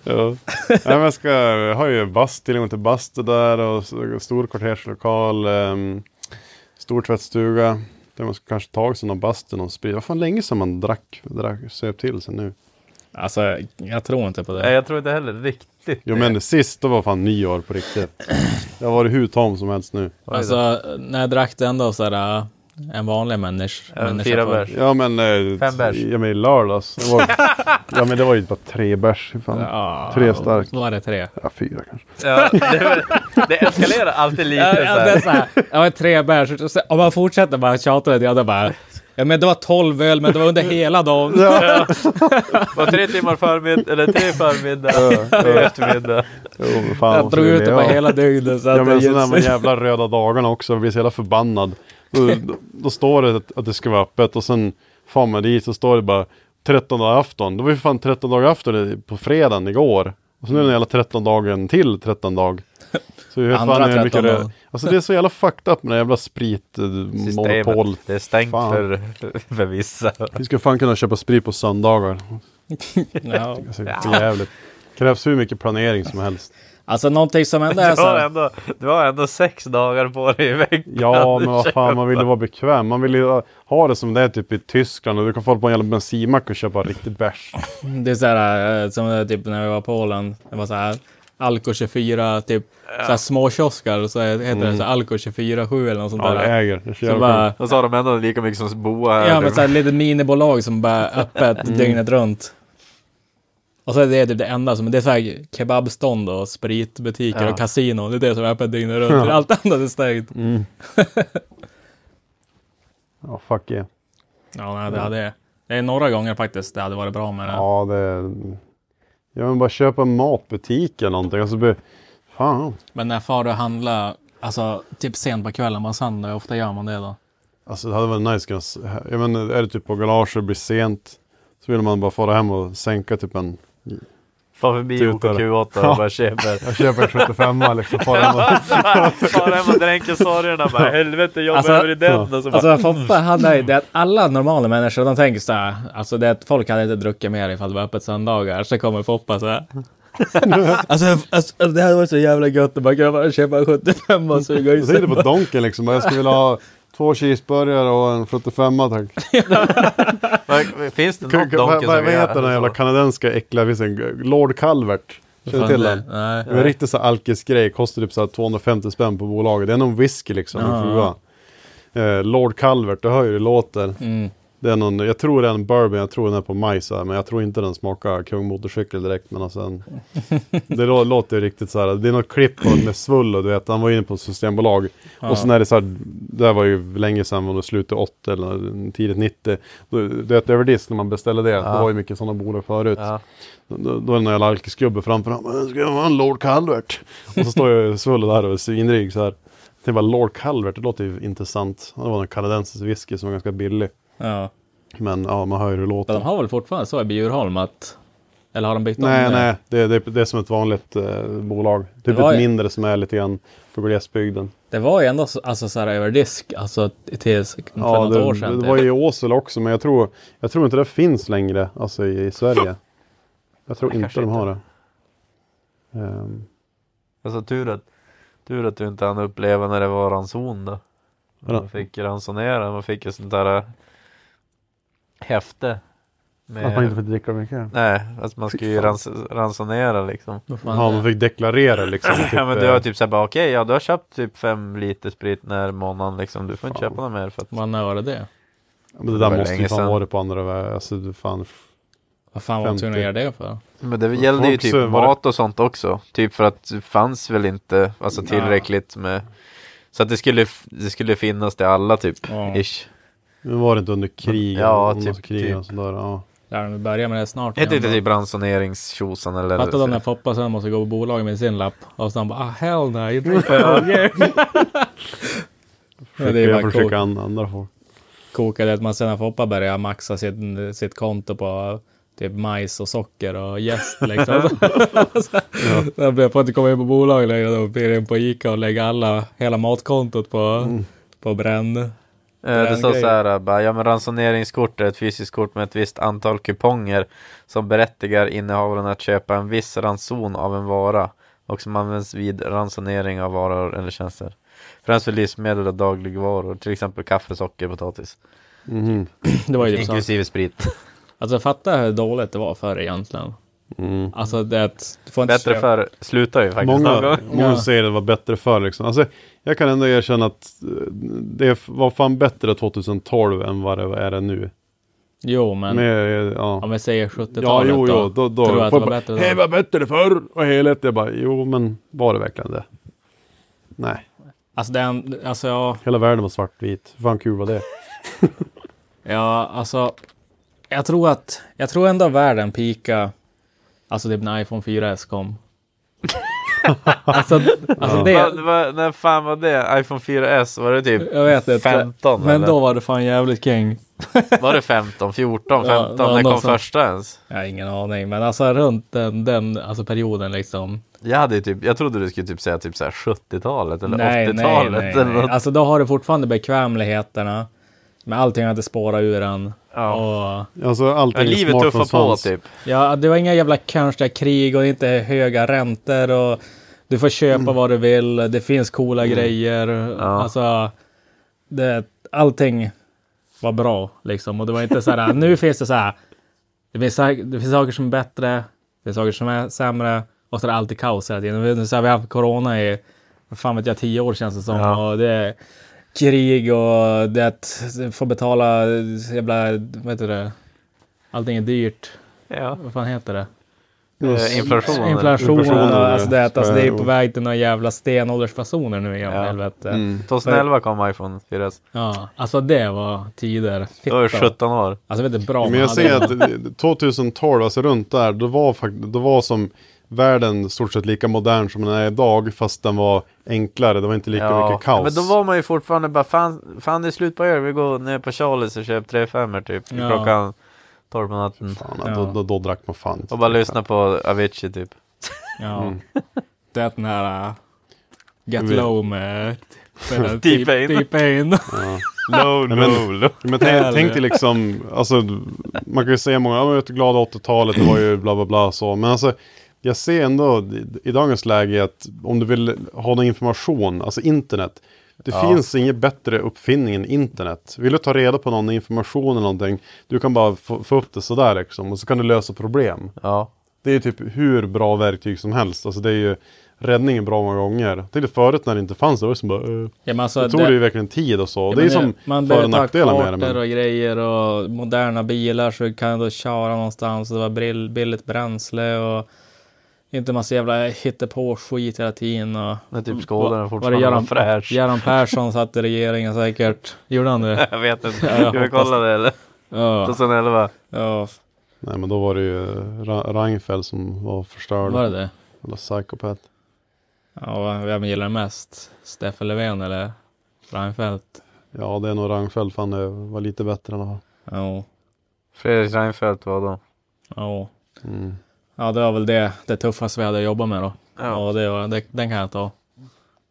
Ja. Nej, men jag, ska, jag har ju bast, tillgång till bastu där och stor kvarterslokal. Um, stor tvättstuga. Man ska kanske ta sig någon bastu, någon sprit. Vad fan länge sedan man drack, drack söp till sig nu.
Alltså, jag tror inte på
Nej,
det.
jag tror inte heller riktigt
Jo men sist då var fan nyår på riktigt. Jag har varit hur tom som helst nu.
Alltså, när jag drack det ändå sådär, äh, en vanlig människa.
Ja,
människa
fyra bärs.
Ja men... Eh,
Fem bärs.
Ja men i lördags. Det var, ja men det var ju bara tre bärs. Fan.
Ja,
Tre stark.
Då var det tre.
Ja fyra kanske.
Ja, det, det eskalerar alltid lite
Ja,
så
ja, det är så här, jag har tre bärs. Om man fortsätter bara tjata lite, ja, då bara... Ja, men det var tolv öl, men det var under hela dagen.
Var tre timmar förmiddag, eller tre förmiddag, tre eftermiddag.
Jo, fan,
Jag drog ut det på hela dygnet. Så
Ja
att
men
det
så
just,
jävla röda dagarna också, jag blir så jävla förbannad. Då, då, då står det att, att det ska vara öppet och sen får man dit så står det bara 13 dagar afton. Det var ju fan 13 dagar afton på fredagen igår. Och så nu är det jävla 13 dagen till 13 dag. Så hur fan är det
13
mycket röd? Alltså det är så jävla fucked up med det jävla spritmonopol.
Systemet. Det är stängt
Fan.
för, för vissa.
Vi ska fan kunna köpa sprit på söndagar.
ja.
Alltså, det jävligt. Krävs hur mycket planering som helst.
Alltså någonting som ändå är
Du
så...
har, ändå, du har ändå sex dagar på dig i veckan.
Ja, men vad fan, man vill ju vara bekväm. Man vill ju ha det som det är typ i Tyskland. Och du kan få på en jävla bensinmack och köpa riktigt bärs.
Det är så här, eh, som typ när vi var i Polen. Det var så här, Alko 24, typ så här små kiosker. Så heter det så här, Alko 24 7 eller något sånt
Ja,
där.
äger. Det så
Så bara,
Och så har de ändå lika mycket som Boa här.
ja men så här litet minibolag som bara öppet dygnet runt. Och så är det typ det enda som, det är så här kebabstånd och spritbutiker
Ja.
och kasino. Det är det som är öppet dygnet runt. Allt annat är stängt.
Ja, fuck yeah.
Ja, nej, det hade Det är några gånger faktiskt det hade varit bra med det.
Ja, det... Jag vill bara köpa en matbutik eller någonting. Alltså, be... Fan.
Men när far du handla, alltså typ sent på kvällen på söndag, hur ofta gör man det då?
Alltså det hade varit nice. Jag menar, är det typ på det blir sent. Så vill man bara fara hem och sänka typ en...
Far förbi
Tutare.
OKQ8 och
Ja.
bara köper.
Jag köper en 75 liksom. Hem och...
Far hem och dränker sorgerna bara. Helvete, jag
Alltså-
behöver i den. Och så bara,
Alltså Foppa hade det att alla normala människor de tänker så här, alltså det att folk hade inte druckit mer ifall det var öppet söndagar. Så kommer Foppa så här. alltså, alltså det hade varit så jävla gött att bara kunna köpa en 75 och suga i
Jag
sig.
tänkte på Donken liksom. Jag skulle vilja ha två cheeseburgare och en 75 tack.
Vad- Finns det
Vad,
något
vad,
Donken
vad
som
heter den jävla
så?
kanadensiska äckliga? Det finns en Lord Calvert. Känner du till den?
Nej.
Det är en riktig så alkisgrej. Kostar typ så här 250 spänn på bolaget. Det är någon whisky liksom.
Ja.
Eh, Lord Calvert, du hör ju det låter.
Mm.
Det är någon, jag tror det är en bourbon, jag tror den är på majs här, men jag tror inte den smakar kung motorcykel direkt. Men alltså en, det lå- låter ju riktigt så här. Det är något klipp med svull och du vet, han var inne på Systembolag. Och sen är det så här, det här var ju länge sedan, var det slutet 80 eller tidigt 90. Då- Du vet över disk när man beställde det, det var ju mycket sådana bolag förut.
Ja.
Då, då är det någon jävla alkisgubbe framför honom. Ska jag vara en Lord Calvert? Och så står ju Svulle där och är svinrig så här. Det bara Lord Calvert, det låter ju intressant. Det var en kanadensisk whisky som var ganska billig.
Ja.
Men ja, man hör ju hur det
Men
låter.
de har väl fortfarande så i Bjurholm att... Eller har de bytt om
Nej,
det?
nej, det, det, det är som ett vanligt eh, bolag. Typ
Det
ett
ju-
mindre som är lite grann på glesbygden.
Det var ju ändå så, alltså, så här över disk, alltså till för
Ja,
något
det,
år sedan.
det
typ.
var ju i Åsele också, men jag tror, jag tror inte det finns längre alltså, i, i Sverige. Jag tror
Ja,
inte de
inte.
har det. Ehm,
Alltså tur att, tur att du inte hann uppleva när det var ranson då. Man fick ransonera, man fick ju sånt där häfte. Med,
att man inte fick dricka mycket.
Nej, alltså man ska ju rans, ransonera liksom.
Ja, man
det?
fick deklarera liksom. typ,
ja men du
eh,
har typ såhär bara okej, ja du har köpt typ fem liter sprit den här månaden liksom. Du får inte
Fan.
köpa något mer för att
Vad när var det det?
Men det
Det
där
var
måste ju fan vara på andra vägar. Alltså du fan.
Vad fan var de tvungna att
50.
göra det för?
Men det gällde ju typ
det-
mat och sånt också. Typ för att det fanns väl inte alltså tillräckligt med Så att det skulle, det skulle finnas till alla typ.
Ja.
Ish.
Men var det inte under krig?
Ja,
och
typ-
massa krig
typ.
och sådär. Ja.
Där, vi börjar med det snart.
Hette inte typ ransoneringstjosan eller?
Fattar du när Foppa sen måste gå på bolag med sin lapp och sen bara ah hell no, you drink for all year.
Försöker,
är bara
jag
coolt.
an- andra folk.
kokade att man sen när Foppa började maxa sitt, sitt konto på typ majs och socker och jäst liksom. så, Jag blev på att inte komma in på bolaget längre. Då blir det in på Ica och lägga alla, hela matkontot på, på bränn.
Eh, Det står så här, bara, ja men ransoneringskort är ett fysiskt kort med ett visst antal kuponger som berättigar innehavaren att köpa en viss ranson av en vara och som används vid ransonering av varor eller tjänster. Främst för livsmedel och dagligvaror, till exempel kaffe, socker, potatis.
Mhm.
Det var ju typ så.
Inklusive sprit.
Alltså fatta hur dåligt det var förr egentligen.
Mm.
Alltså det, du får inte
Bättre
köpa-
för slutar ju faktiskt
Många, många
Ja.
säger det var bättre förr liksom. Alltså, jag kan ändå erkänna att eh, det var fan bättre 2012 än vad det är det nu.
Jo men,
Med, ja.
om vi säger 70-talet
Ja, jo,
då.
jo, då, då.
Tror du att det var bättre då?
Hej, vad bättre förr och helhet. Jag bara, jo, men var det verkligen det? Nej,
Alltså den, alltså ja,
hela världen var svartvit. Hur fan kul var det?
ja, alltså. Jag tror att, jag tror ändå världen pika. Alltså typ när iPhone 4S kom. alltså, alltså det,
Vad- vad- när fan var det? iPhone 4S? Var det typ
jag vet inte.
15?
Men
eller?
då var det fan jävligt king.
Var det 15, 14,
Ja,
15?
ja,
när kom
sånt.
första ens?
Jag har ingen aning, men alltså runt den, den alltså perioden liksom.
Jag hade typ, jag trodde du skulle typ säga typ så här 70-talet eller
Nej, nej,
80-talet
nej,
eller
nej.
något.
Alltså då har du fortfarande bekvämligheterna. Men allting hade spårat ur en.
Ja.
Och,
Alltså allting
Men livet tuffar på typ.
ja, det var inga jävla konstiga krig och inte höga räntor och du får köpa vad du vill. Det finns coola grejer. Alltså, det, allting var bra liksom. Och det var inte så här, nu finns det så här. Det finns, det finns saker som är bättre. Det finns saker som är sämre. Och så är det alltid kaos hela tiden. Nu så här, vi har haft corona i, vad fan vet jag, tio år känns det som.
Ja.
Och det krig och det att få betala jävla, vad heter det? Allting är dyrt.
Ja.
Vad fan heter det?
Eh, inflation.
Inflation.
Inflationen,
alltså det, alltså det är på väg till några jävla stenåldersfasoner nu igen.
Ja.
Helvete.
Mm.
2011 kom iPhone 4S.
Ja, alltså det var tider.
Då var det
Fitta.
17 år.
Alltså vet du bra
Men jag ser att 2012, alltså runt där, då var, fakt- då var som världen stort sett lika modern som den är idag, fast den var enklare. Det var inte lika mycket kaos.
Men då var man ju fortfarande bara fan, fan det är slut på öl, vi går ner på Charlies och köper 3 5 typ
Ja.
klockan 12 på natten.
Fan,
Ja.
då, då, då drack man fan.
Och bara lyssna på Avicii typ.
Ja.
Mm.
Det är den här uh, Get
Vi-
Low med
T-Pain. Low,
Nej, men-
low.
Men tänk, tänk dig liksom, alltså man kan ju säga många, ja vet du, glada 80-talet, det var ju bla bla bla så. Men alltså, jag ser ändå i, i dagens läge att om du vill ha någon information, alltså internet. Det
Ja.
finns ingen bättre uppfinning än internet. Vill du ta reda på någon information eller någonting, du kan bara få, få upp det sådär liksom. Och så kan du lösa problem.
Ja.
Det är ju typ hur bra verktyg som helst. Alltså det är ju räddningen bra många gånger. Till det förut när det inte fanns, det var som bara, uh,
Ja, men alltså,
det tog det ju verkligen tid och så.
Ja,
det är ju
men
som
man
för och nackdelar med det. Men...
och grejer och moderna bilar så kan du köra någonstans. Det var billigt bränsle och inte massa jävla hittepå skit hela tiden. Och,
När typ
Var det
fortfarande
Göran,
fräsch.
Göran Persson satt i regeringen säkert. Gjorde han det?
Jag vet inte.
Ja, jag
Ska vi kolla det eller?
Ja.
2011.
ja.
Nej men då var det ju Ra- Reinfeldt som var förstörd.
Var det det?
Eller psykopat.
Ja, vem gillar mest? Stefan Löfven eller Reinfeldt?
Ja det är nog Reinfeldt, fan det var lite bättre än fall.
Ja.
Fredrik Reinfeldt var då.
Ja.
Mm.
Ja, det var väl det, det tuffaste vi hade att jobba med då.
Ja.
Ja, det var, det, den kan jag ta.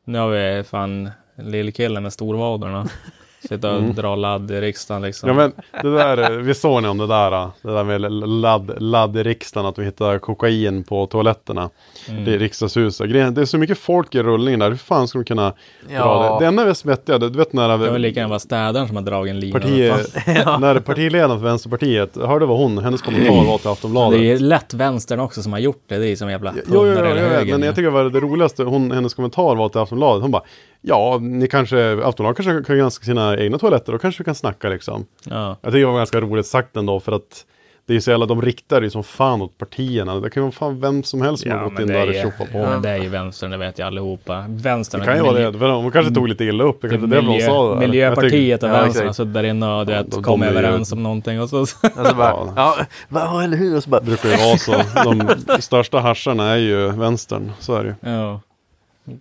Nu har vi fan lillkillen med storvaderna. Sitta och dra ladd i riksdagen liksom.
Ja men det där, vi såg ni om det där, det där med ladd, ladd i riksdagen, att vi hittade kokain på toaletterna.
Mm.
Det är riksdagshuset. Det är så mycket folk i rullningen där, hur fan ska de kunna dra
Ja.
det? Det enda vi är svettiga, du vet när
Det var lika gärna vara städaren som har dragit en lina.
partiet, när partiledaren för Vänsterpartiet, hörde vad hon, hennes kommentar var till Aftonbladet.
Det är lätt vänstern också som har gjort det. Det är som jävla hundar
jo,
eller
jag vet,
höger.
men jag tycker det var det roligaste, hon, hennes kommentar var till Aftonbladet, hon bara Ja, ni kanske, Aftonbladet kanske kan granska sina egna toaletter, då kanske vi kan snacka liksom.
Ja.
Jag tycker det var ganska roligt sagt ändå, för att det är ju så jävla, de riktar ju som fan åt partierna. Det kan ju vara fan vem som helst som har
Ja,
gått
men
in
det,
där och
är,
tjoffat på.
ja, men det är ju vänstern, det vet jag allihopa. Vänstern
Det kan ju vara det, för de kanske tog lite illa upp, det kanske det var de
miljö,
sa där.
Miljöpartiet och vänstern har suttit där inne och du
Ja,
vet,
de-
kom
de ju-
överens om någonting och så.
Och så bara,
Ja.
ja, ja eller hur? Och så bara,
Det brukar ju vara så. De största hascharna är ju vänstern, så är det ju.
ja.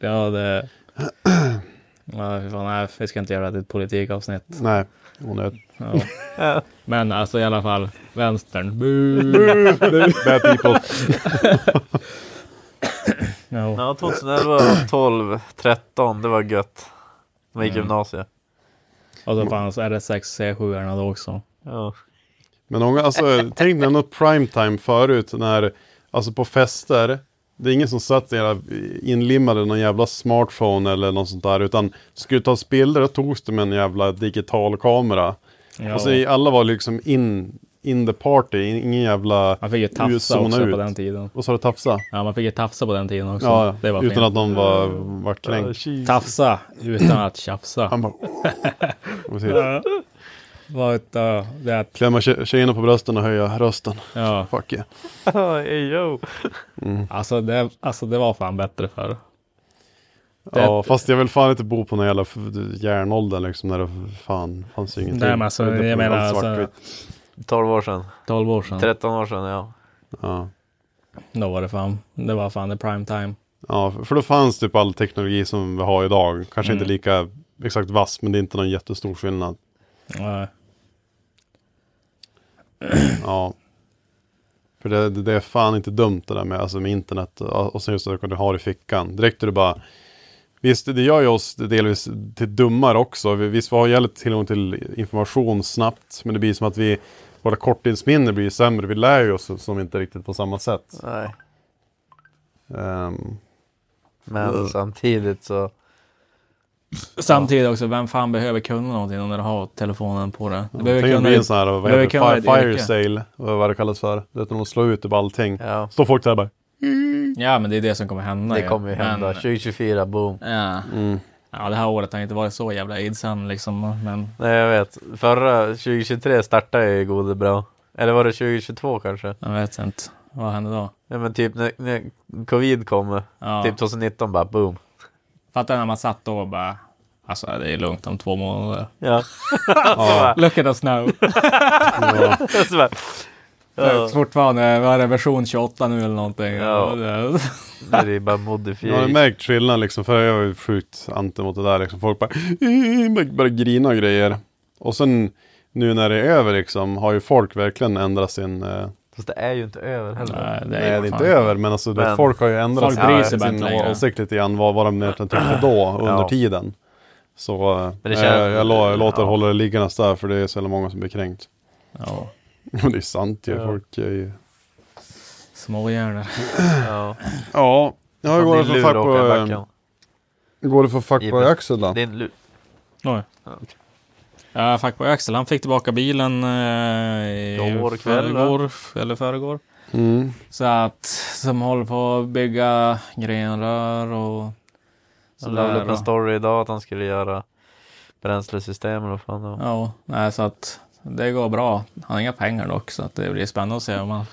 Ja, det... Ja, fan, nej, vi ska inte göra det till ett politikavsnitt.
Nej, onödigt.
Ja. Men alltså i alla fall, vänstern. Boo!
Bad people.
Ja.
Ja, 2011, 12, 13, det var gött. Man gick
Mm.
gymnasiet.
Och så fanns RS6 C7 då också.
Ja.
Men många, alltså, tänk dig ändå primetime förut när, alltså på fester, det är ingen som satt jävla inlimmad i någon jävla smartphone eller något sånt där, utan skulle det tas bilder, då togs det med en jävla digital kamera.
Ja.
Och så alla var liksom in, in the party, ingen jävla...
man fick ju tafsa också
ut.
på den tiden.
Vad sa du, tafsa?
Ja, man fick ju tafsa på den tiden också.
Ja, utan
fint.
att någon var, var kränkt.
Tafsa utan att tjafsa.
Han bara... Vad
uh, det att,
Klämma tje- tjejerna på brösten och höja rösten.
ja,
Fuck yeah.
hey, yo.
alltså det, alltså det var fan bättre förr.
Ja, fast jag vill fan inte bo på någon jävla f- järnålder liksom när det fan fanns ju ingenting.
Nej, men alltså,
Det är
jag menar,
allt
alltså-
svartvitt.
12 år sedan.
12 år sedan.
13 år sedan, ja.
Ja.
Då var det fan, det var fan the prime time.
ja, för då fanns typ all teknologi som vi har idag. Kanske
Mm.
inte lika exakt vass, men det är inte någon jättestor skillnad.
Ja,
Ja. För det, det, är fan inte dumt det där med, alltså med internet och sen just det att du har i fickan. Direkt är du bara Visst, det gör ju oss delvis till dummare också. Vi- Visst, vi har jävligt tillgång till information snabbt, men det blir som att vi våra korttidsminne blir sämre. Vi lär ju oss som inte riktigt på samma sätt.
Nej.
Ehm,
Men samtidigt så.
Samtidigt också, vem fan behöver kunna någonting när du har telefonen på det? Du behöver
Tänk om det
kunna
blir en sån här, vad heter fire, fire sale, vad det kallas för. Det är att de slår ut typ allting.
Ja.
Står folk där bara.
Ja, men det är det som kommer hända.
Det
ju.
kommer ju hända.
Men,
2024, boom.
ja.
Mm.
ja, det här året har inte varit så jävla idsen liksom. Men
Nej, jag vet. Förra 2023 startade ju gode bra. Eller var det 2022 kanske?
jag vet inte. Vad hände då?
Ja men typ när, när covid kom,
Ja.
typ 2019 bara boom.
Fattar när man satt då och bara Alltså det är lugnt om två månader.
Ja.
Look at us now.
så bara, ja.
Fortfarande, vad är det, version 28 nu eller någonting?
Ja.
Det-
är bara
Jag har
modifiering.
märkt skillnad liksom, för jag var ju sjukt anti mot det där liksom. Folk bara, bara grina och grejer. Och sen nu när det är över liksom, har ju folk verkligen ändrat sin... Eh,
Fast det är ju inte över heller.
Nej, det
nej,
är
det är inte över, men alltså det,
Men-
folk har ju ändrat sin,
sig
sin
längre.
åsikt lite grann, vad, vad de egentligen tyckte då, under
Ja.
tiden. Så
Men det
jag,
känns-
jag, lå- jag låter
ja.
hålla det liggandes där, för det är så många som blir kränkt.
Ja,
Men det är sant ju,
Ja.
folk är ju...
småhjärnor.
Ja.
Ja, hur går det för fack på... går det för fack på
Ibland.
Axel då?
Din lur.
Oj. Ja, Fuckboy Axel, han fick tillbaka bilen eh, i
Igår kväll,
förrgår, eller förrgår.
Mm.
Så att, som håller på att bygga grenrör och
Han la upp en story idag att han skulle göra bränslesystem eller vad fan det var.
Ja, nej, så att det går bra. Han har inga pengar dock, så att det blir spännande att se om man,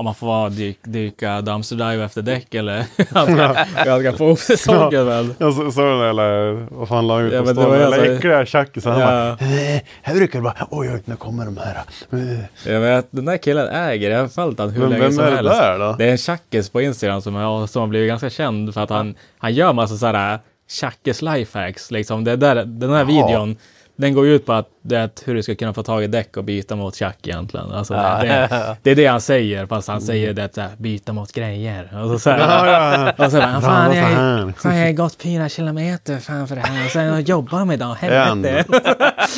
om man får dyk, dyka dumpster dive efter däck eller han ska, få ihop säsongen väl.
Jag så- såg den där, vad fan la han ut
Ja, det var
Den
jag
där
så-
äckliga tjackisen. Han bara, "Eh, här brukar det bara, oj oj, nu kommer de här. Eh,
jag vet, den där killen äger, jag har följt han hur
Men
länge
vem
som
är det
helst.
där då?
Det är en tjackis på Instagram som har, som har blivit ganska känd för att han, han gör massa sådana tjackis lifehacks. Liksom. Det där, den här videon, den går ju ut på att, det hur du ska kunna få tag i däck och byta mot tjack egentligen. Alltså,
Ja.
det, det, är det han säger, fast han säger det så här, byta mot grejer. Och så, så här,
Ja, ja,
och så bara,
Bra,
fan, jag,
fan.
fan, jag har gått fyra kilometer fan för det här. Och sen jobbar de idag, helvete.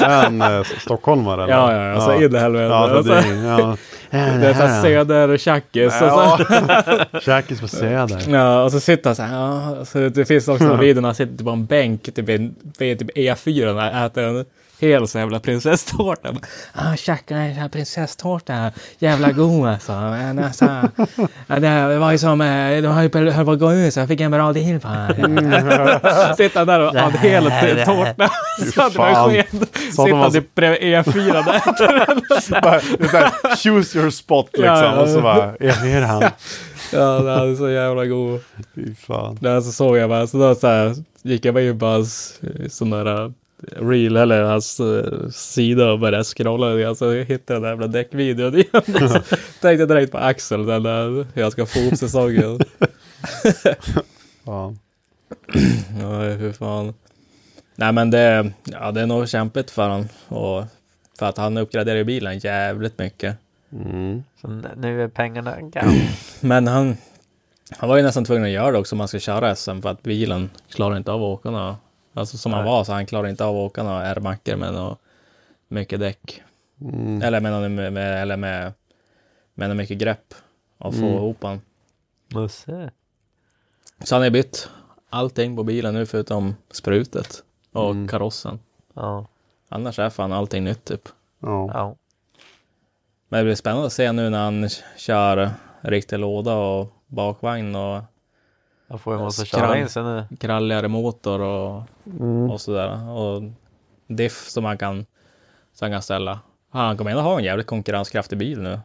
är han eh, stockholmare eller?
Ja, ja, ja, så in i helvete.
Ja, det, är-
såhär söder-tjackis. och så-
Ja, tjackis på söder.
Ja, och så sitter han så här. Ja, så det finns också en video när han sitter på en bänk typ, vid typ E4 och äter en hel så jävla prinsesstårta. Ah, tjacka, den här prinsesstårta, jävla god alltså. Men alltså ja, det var ju som, eh, det ju höll på att gå ut så jag fick en bra deal på det. Sitter han där och hade hela t- tårtan. Så
de
Sitter
var
han
så-
typ bredvid E4 där.
Bara, det är så här, choose your spot liksom.
Ja, ja.
Och så bara, är han.
Ja, den är så jävla god.
Fy fan.
Där så såg jag bara, så då så här, gick jag bara in på hans eh, sån där eh, reel eller hans uh, sida och började scrolla lite grann, så hittade jag den där jävla däckvideon igen. så tänkte jag direkt på Axel, den där hur jag ska få ihop säsongen. Ja, hur fan. Nej men det, ja, det är nog kämpigt för honom. Och för att han uppgraderar ju bilen jävligt mycket.
Mm.
Så nu är pengarna gone.
Men han, han var ju nästan tvungen att göra det också om man ska köra SM för att bilen klarar inte av att åka några, Alltså som han
Nej.
var så han klarar inte av att åka några R-backar med några mycket däck.
Mm.
Eller med, med, med, eller med, med något mycket grepp. Och få
Mm.
ihop han.
Musse.
Så han har bytt allting på bilen nu förutom sprutet och
Mm.
karossen.
Ja.
Annars är fan allting nytt typ.
Ja.
ja.
Men det blir spännande att se nu när han kör riktig låda och bakvagn och
Jag får ju måste
Skram.
köra in sig nu.
kralligare motor och,
Mm.
och sådär. Och diff som man kan, som han kan ställa. Han kommer ändå ha en jävligt konkurrenskraftig bil nu.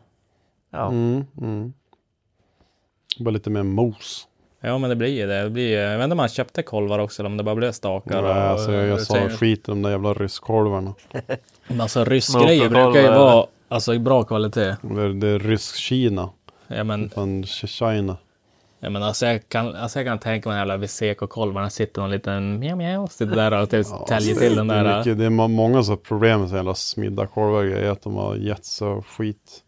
Ja.
Mm. Mm. Bara lite mer mos.
Ja men det blir ju det. det blir, jag vet inte om han köpte kolvar också eller om det bara blev stakar.
Nej, alltså, jag, jag
och,
sa skit i de där jävla ryskkolvarna.
Men alltså ryskgrejer
Motorkolvar,
brukar ju vara alltså, bra kvalitet.
Det är, det är rysk-Kina.
Ja men,
Fan, China.
Ja, men alltså, jag kan, alltså jag kan tänka mig den jävla Viseco-kolvarna sitter någon liten mjau mjau sitter där och typ täljer till den
det, är
där.
mycket, det är må- många som har problem med så jävla smidda korvar och grejer, att de har gett så skit.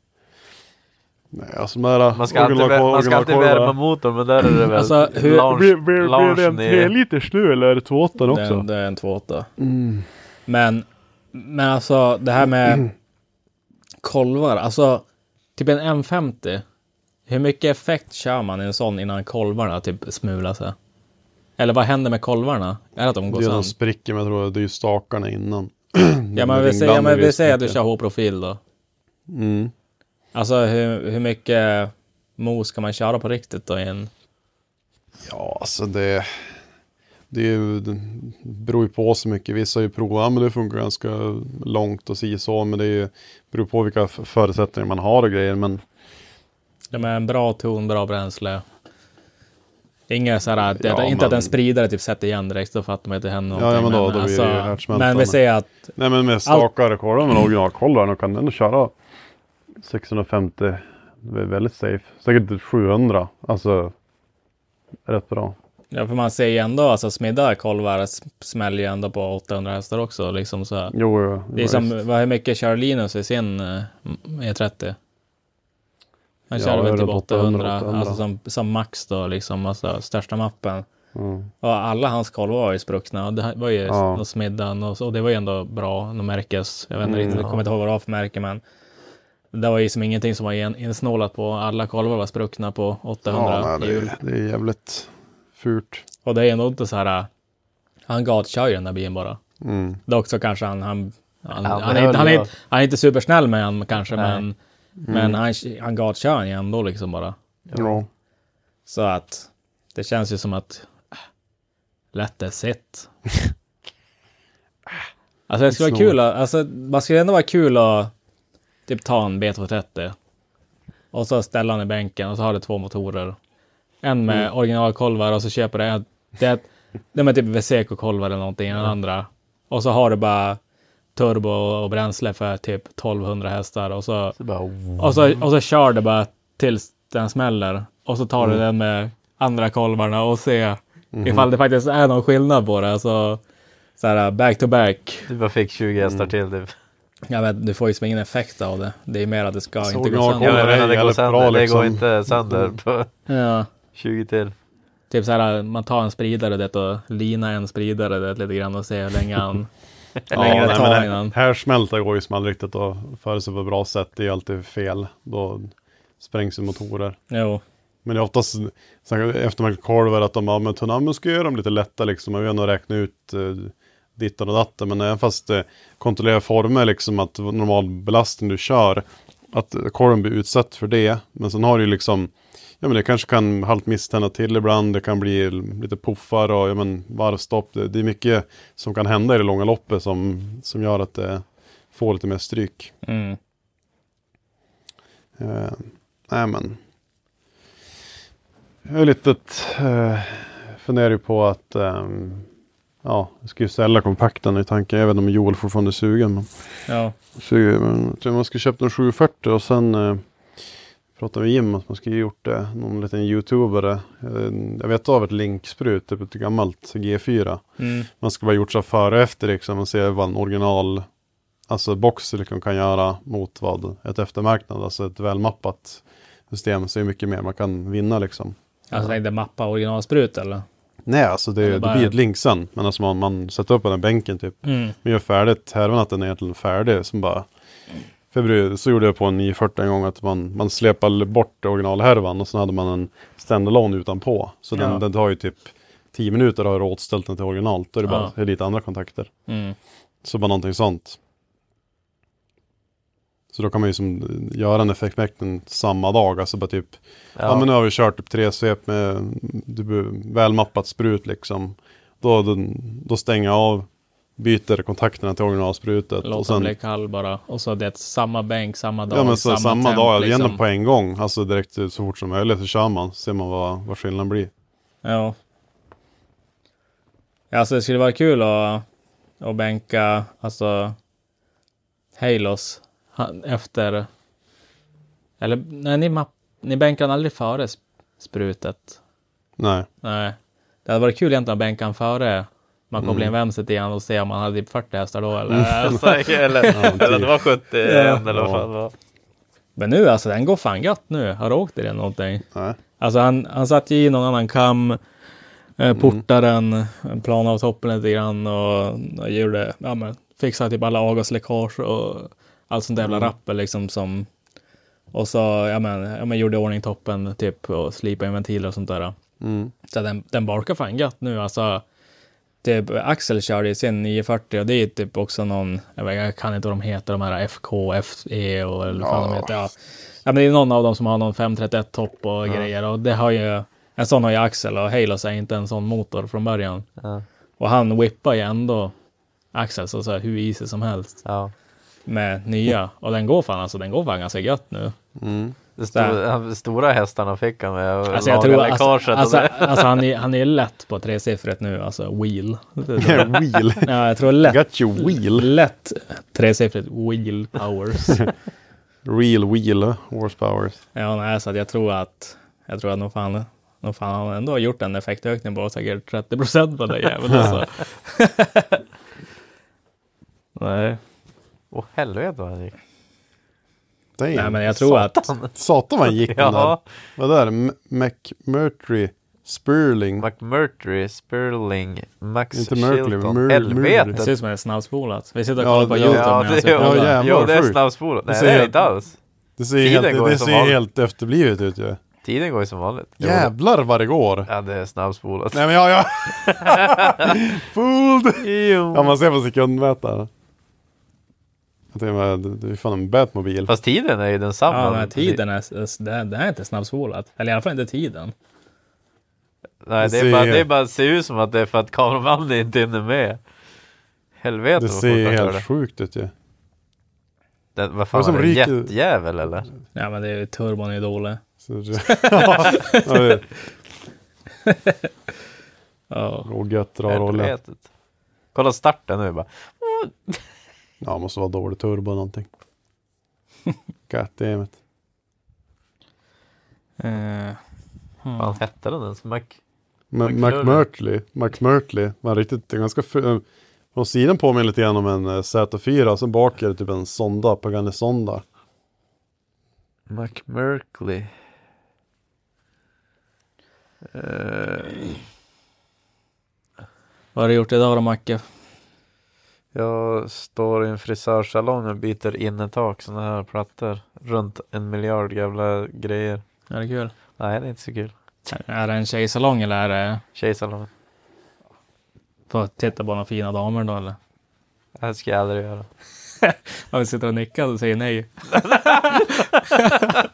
Nej, alltså där
Man ska alltid, vä- man ska alltid värma motorn men där är det väl
Alltså, hur-
lounge, loungen i...
liters nu eller är det 2,8
Det, är- det är en 2.8. Men, men alltså det här med kolvar, alltså typ en M50. Hur mycket effekt kör man i en sån innan kolvarna typ smular sig? Eller vad händer med kolvarna? Är det att de
Det
går
är
sönder?
de spricker men jag tror det är ju stakarna innan.
Ja men vi säger, ja, men vi säger att du kör H-profil då.
Mm.
Alltså hur, hur mycket mos kan man köra på riktigt då i en...
Ja, alltså det, det, ju, det beror ju på så mycket. Vissa har ju provat, men det funkar ganska långt och si så. Men det är ju, beror på vilka förutsättningar man har och grejer. Men
De är en bra ton, bra bränsle. Inga så här, det,
Ja,
inte att
men-
en spridare typ sätter igen direkt, då fattar man att det händer
Ja, ja,
någonting.
men då- då det ju
alltså,
härdsmälta,
men vi
men-
säger att
nej, men med stakar och kolvar med originalkolvar, då kan den ändå köra 650. Det är väldigt safe. Säkert 700. Alltså rätt bra.
Ja, för man ser ju ändå, alltså smidda kolvar smäller ju ändå på 800 hästar också. Liksom så.
Jo, jo,
Det är som, vad, hur mycket kör Linus i sin eh, E30? Han
Ja,
kör väl
är
typ 800,
800, 800.
alltså som, som max då, liksom, alltså största mappen.
Mm.
Och alla hans kolvar var ju spruckna och det var ju
Ja.
ja. smidda och, och det var ju ändå bra, de märkes. Jag vet inte
Mm,
jag kommer inte ihåg vad det var för märke men det var ju som ingenting som var in- insnålat på. Alla kolvar var spruckna på 800
Ja, nej,
hjul.
det, det är jävligt fult.
Och det är ändå inte så här. Han gatkör ju den där bilen bara.
Mm.
Dock så kanske han, han, han,
Ja,
han, är, inte- han, är,
höll
inte- han är inte supersnäll med han kanske,
Nej.
men, men han, han gatkör han ju ändå liksom bara.
Ja.
Så att det känns ju som att äh, lätt är sitt. alltså det skulle vara kul att, alltså man skulle ändå vara kul att typ ta en B230 och så ställa den i bänken och så har du två motorer. En med
Mm.
originalkolvar och så köper du en, det, det med typ Veseco-kolvar eller någonting, den andra. Och så har du bara turbo och bränsle för typ 1200 hästar och så
Så bara,
och så, och så kör det bara tills den smäller. Och så tar du den med andra kolvarna och ser ifall det faktiskt är någon skillnad på det. Så, så här back to back.
du bara fick 20 hästar till typ.
Jag vet, du får ju som ingen effekt av det. Det är mer att det ska
Så
inte gå sönder.
Ja, jag menar, det går sönder.
bra,
Det
liksom.
går inte sönder
Mm.
på
Ja.
20 till.
Typ så här, man tar en spridare det och lina en spridare det lite grann och ser hur länge han... hur
Ja, men
innan.
här, smälta går ju riktigt att föra sig på ett bra sätt. Det är alltid fel. Då sprängs ju motorer.
Jo.
Men det är oftast så här eftermarknadskolvar att de ja, men tunna, men ska göra dem lite lätta liksom. Man vill ändå räkna ut eh, dittan och datten. Men även fast eh, kontrollera former liksom att normal belastning du kör. Att korven blir utsatt för det. Men sen har du ju liksom Ja men det kanske kan halvt misstända till ibland. Det kan bli lite puffar och ja, men, varvstopp. Det, det är mycket som kan hända i det långa loppet som, som gör att det får lite mer stryk.
Mm.
Eh, nej men. Jag är lite eh, funderar ju på att ehm, ja, jag ska ju sälja kompakten i tanken. Jag vet inte om Joel fortfarande är sugen. Men,
Ja.
så, men, jag tror man ska köpa en 740 och sen eh, pratade med Jim att man skulle gjort det, någon liten youtubare. Eh, Jag vet av ett linksprut, typ ett gammalt G4.
Mm.
Man ska bara gjort så före och efter liksom och se vad en original Alltså box liksom kan göra mot vad ett eftermarknad, alltså ett välmappat system så är det mycket mer man kan vinna liksom.
Alltså tänkte mappa originalsprut eller?
Nej, alltså det, det
bara-
blir ett link sen. Men alltså man, man sätter upp den bänken typ.
Mm.
Man gör färdigt, härvan att den är egentligen färdig. Som bara, februari, så gjorde jag på en 940 en gång att man, man släpade bort originalhärvan och sen hade man en standalone utanpå. Så den,
Ja.
den tar ju typ 10 minuter att ha återställt den till originalt. Då är det bara
Ja.
är lite andra kontakter.
Mm.
Så bara någonting sånt. Så då kan man ju som göra en effektmäkten samma dag. Alltså bara typ, ja. men nu har vi kört typ tre svep med välmappat sprut liksom. Då, då, då stänger jag av, byter kontakterna till originalsprutet. och
Låt
sen,
den bli kall bara. Och så det samma bänk, samma dag,
Ja men så, samma,
temp,
dag,
liksom.
igen på en gång. Alltså direkt så fort som möjligt så kör man. Ser man vad, vad skillnaden blir.
Ja. Ja, Alltså det skulle vara kul att, att bänka alltså Halos ha- efter... Eller nej, ni, mapp, ni bänkar den aldrig före sp- sprutet.
Nej.
Nej. Det hade varit kul egentligen att bänka den före man kopplar
Mm.
in vänster igen och se om man hade typ 40 hästar då eller...
Alltså, eller, eller det var 70
Ja.
eller vad fan var.
Men nu alltså, den går fan gött nu. Har du åkt i den någonting?
Nej.
Alltså han, han satte ju i någon annan kam, eh, portade den, planade av toppen lite grann och, och gjorde, ja men fixade typ alla avgasläckage och allt sånt där jävla rappel liksom som och så, ja men, ja men gjorde i ordning toppen typ och slipade in ventiler och sånt där.
Mm.
Så den, den barkar fan gött nu alltså. Typ Axel kör ju sin 940 och det är typ också någon, jag, vet, jag kan inte vad de heter, de här FK, FE och eller vad fan de
Ja.
heter. Ja. ja men det är någon av dem som har någon 531 topp och grejer och det har ju, en sån har ju Axel och Halos är inte en sån motor från början.
Ja.
Och han whippar ju ändå Axel så, så här, hur easy som helst
Ja.
Med nya. Och den går fan alltså, den går fan ganska gött nu.
Mm.
Stora, stora hästarna fick han med och
Alltså jag tror, alltså, alltså, alltså han, är, han är lätt på tresiffrigt nu, alltså wheel.
wheel.
Ja, jag tror lätt.
Got you wheel.
Lätt tresiffrigt wheel powers.
Real wheel horsepower.
ja, nej, så att jag tror att jag tror att nog fan, nog fan han ändå har gjort en effektökning på säkert 30 procent på den jäveln. Alltså. nej.
Åh helvete vad han gick.
Damn.
nej, men jag tror att
Satan vad han gick den där.
Ja,
Vad är det? McMurtry Spurling.
McMurtry, Sperling, Max
Inte Merkley,
Shilton.
Mur-
det
Helvete!
ser ut som en snabbspolat. Vi sitter och
Ja,
kollar på
ja,
Youtube
Ja,
medan
det,
vi
ja,
Ja,
pratar.
jävlar,
jo, det är
sjukt.
snabbspolat. Nej,
Det
det är det
helt-
inte alls.
Det ser,
Tiden
helt,
går
det
som
ser
vanligt.
helt efterblivet ut ju.
Tiden går ju som vanligt.
Jävlar vad det går.
Ja, det är snabbspolat.
Nej men ja, ja. Fooled.
Jo.
Ja man ser på sekundmätaren. Jag tänkte, men, det det är fan en Batmobil.
Fast tiden är ju densamma.
Ja, men tiden är, det, det är inte snabbspolat. Eller i alla fall inte tiden.
Nej,
Det
det,
ser-
är bara, det är bara ser ut som att det är för att kameramannen inte hinner med. Helvete
Det ser helt
det.
sjukt ut ju.
Den, vad fan
som
är det?
ryker-
Jetjävel eller?
Ja, men det är ju turbon är dålig.
Så det- ja, det
Ja.
är gött dra rollen.
Helvetet. Kolla starten nu bara.
Ja, måste vara dålig turbo någonting. Goddammit.
Eh,
Vad hette den ens? Mac... McMurtley.
McMurtley, var riktigt, ganska Från sidan påminner lite grann om en eh, Z4 och sen bak är det typ en sonda, Pagani Sonda.
McMurkley. Eh,
vad har du gjort idag då Macke?
Jag står i en frisörsalong och byter innertak, sådana här plattor. Runt en miljard jävla grejer.
Är det kul?
Nej, det är inte så kul.
Är det en tjejsalong eller är det
Tjejsalong.
att titta på några fina damer då eller?
Det ska jag aldrig göra.
Om vi sitter och nickar och säger nej.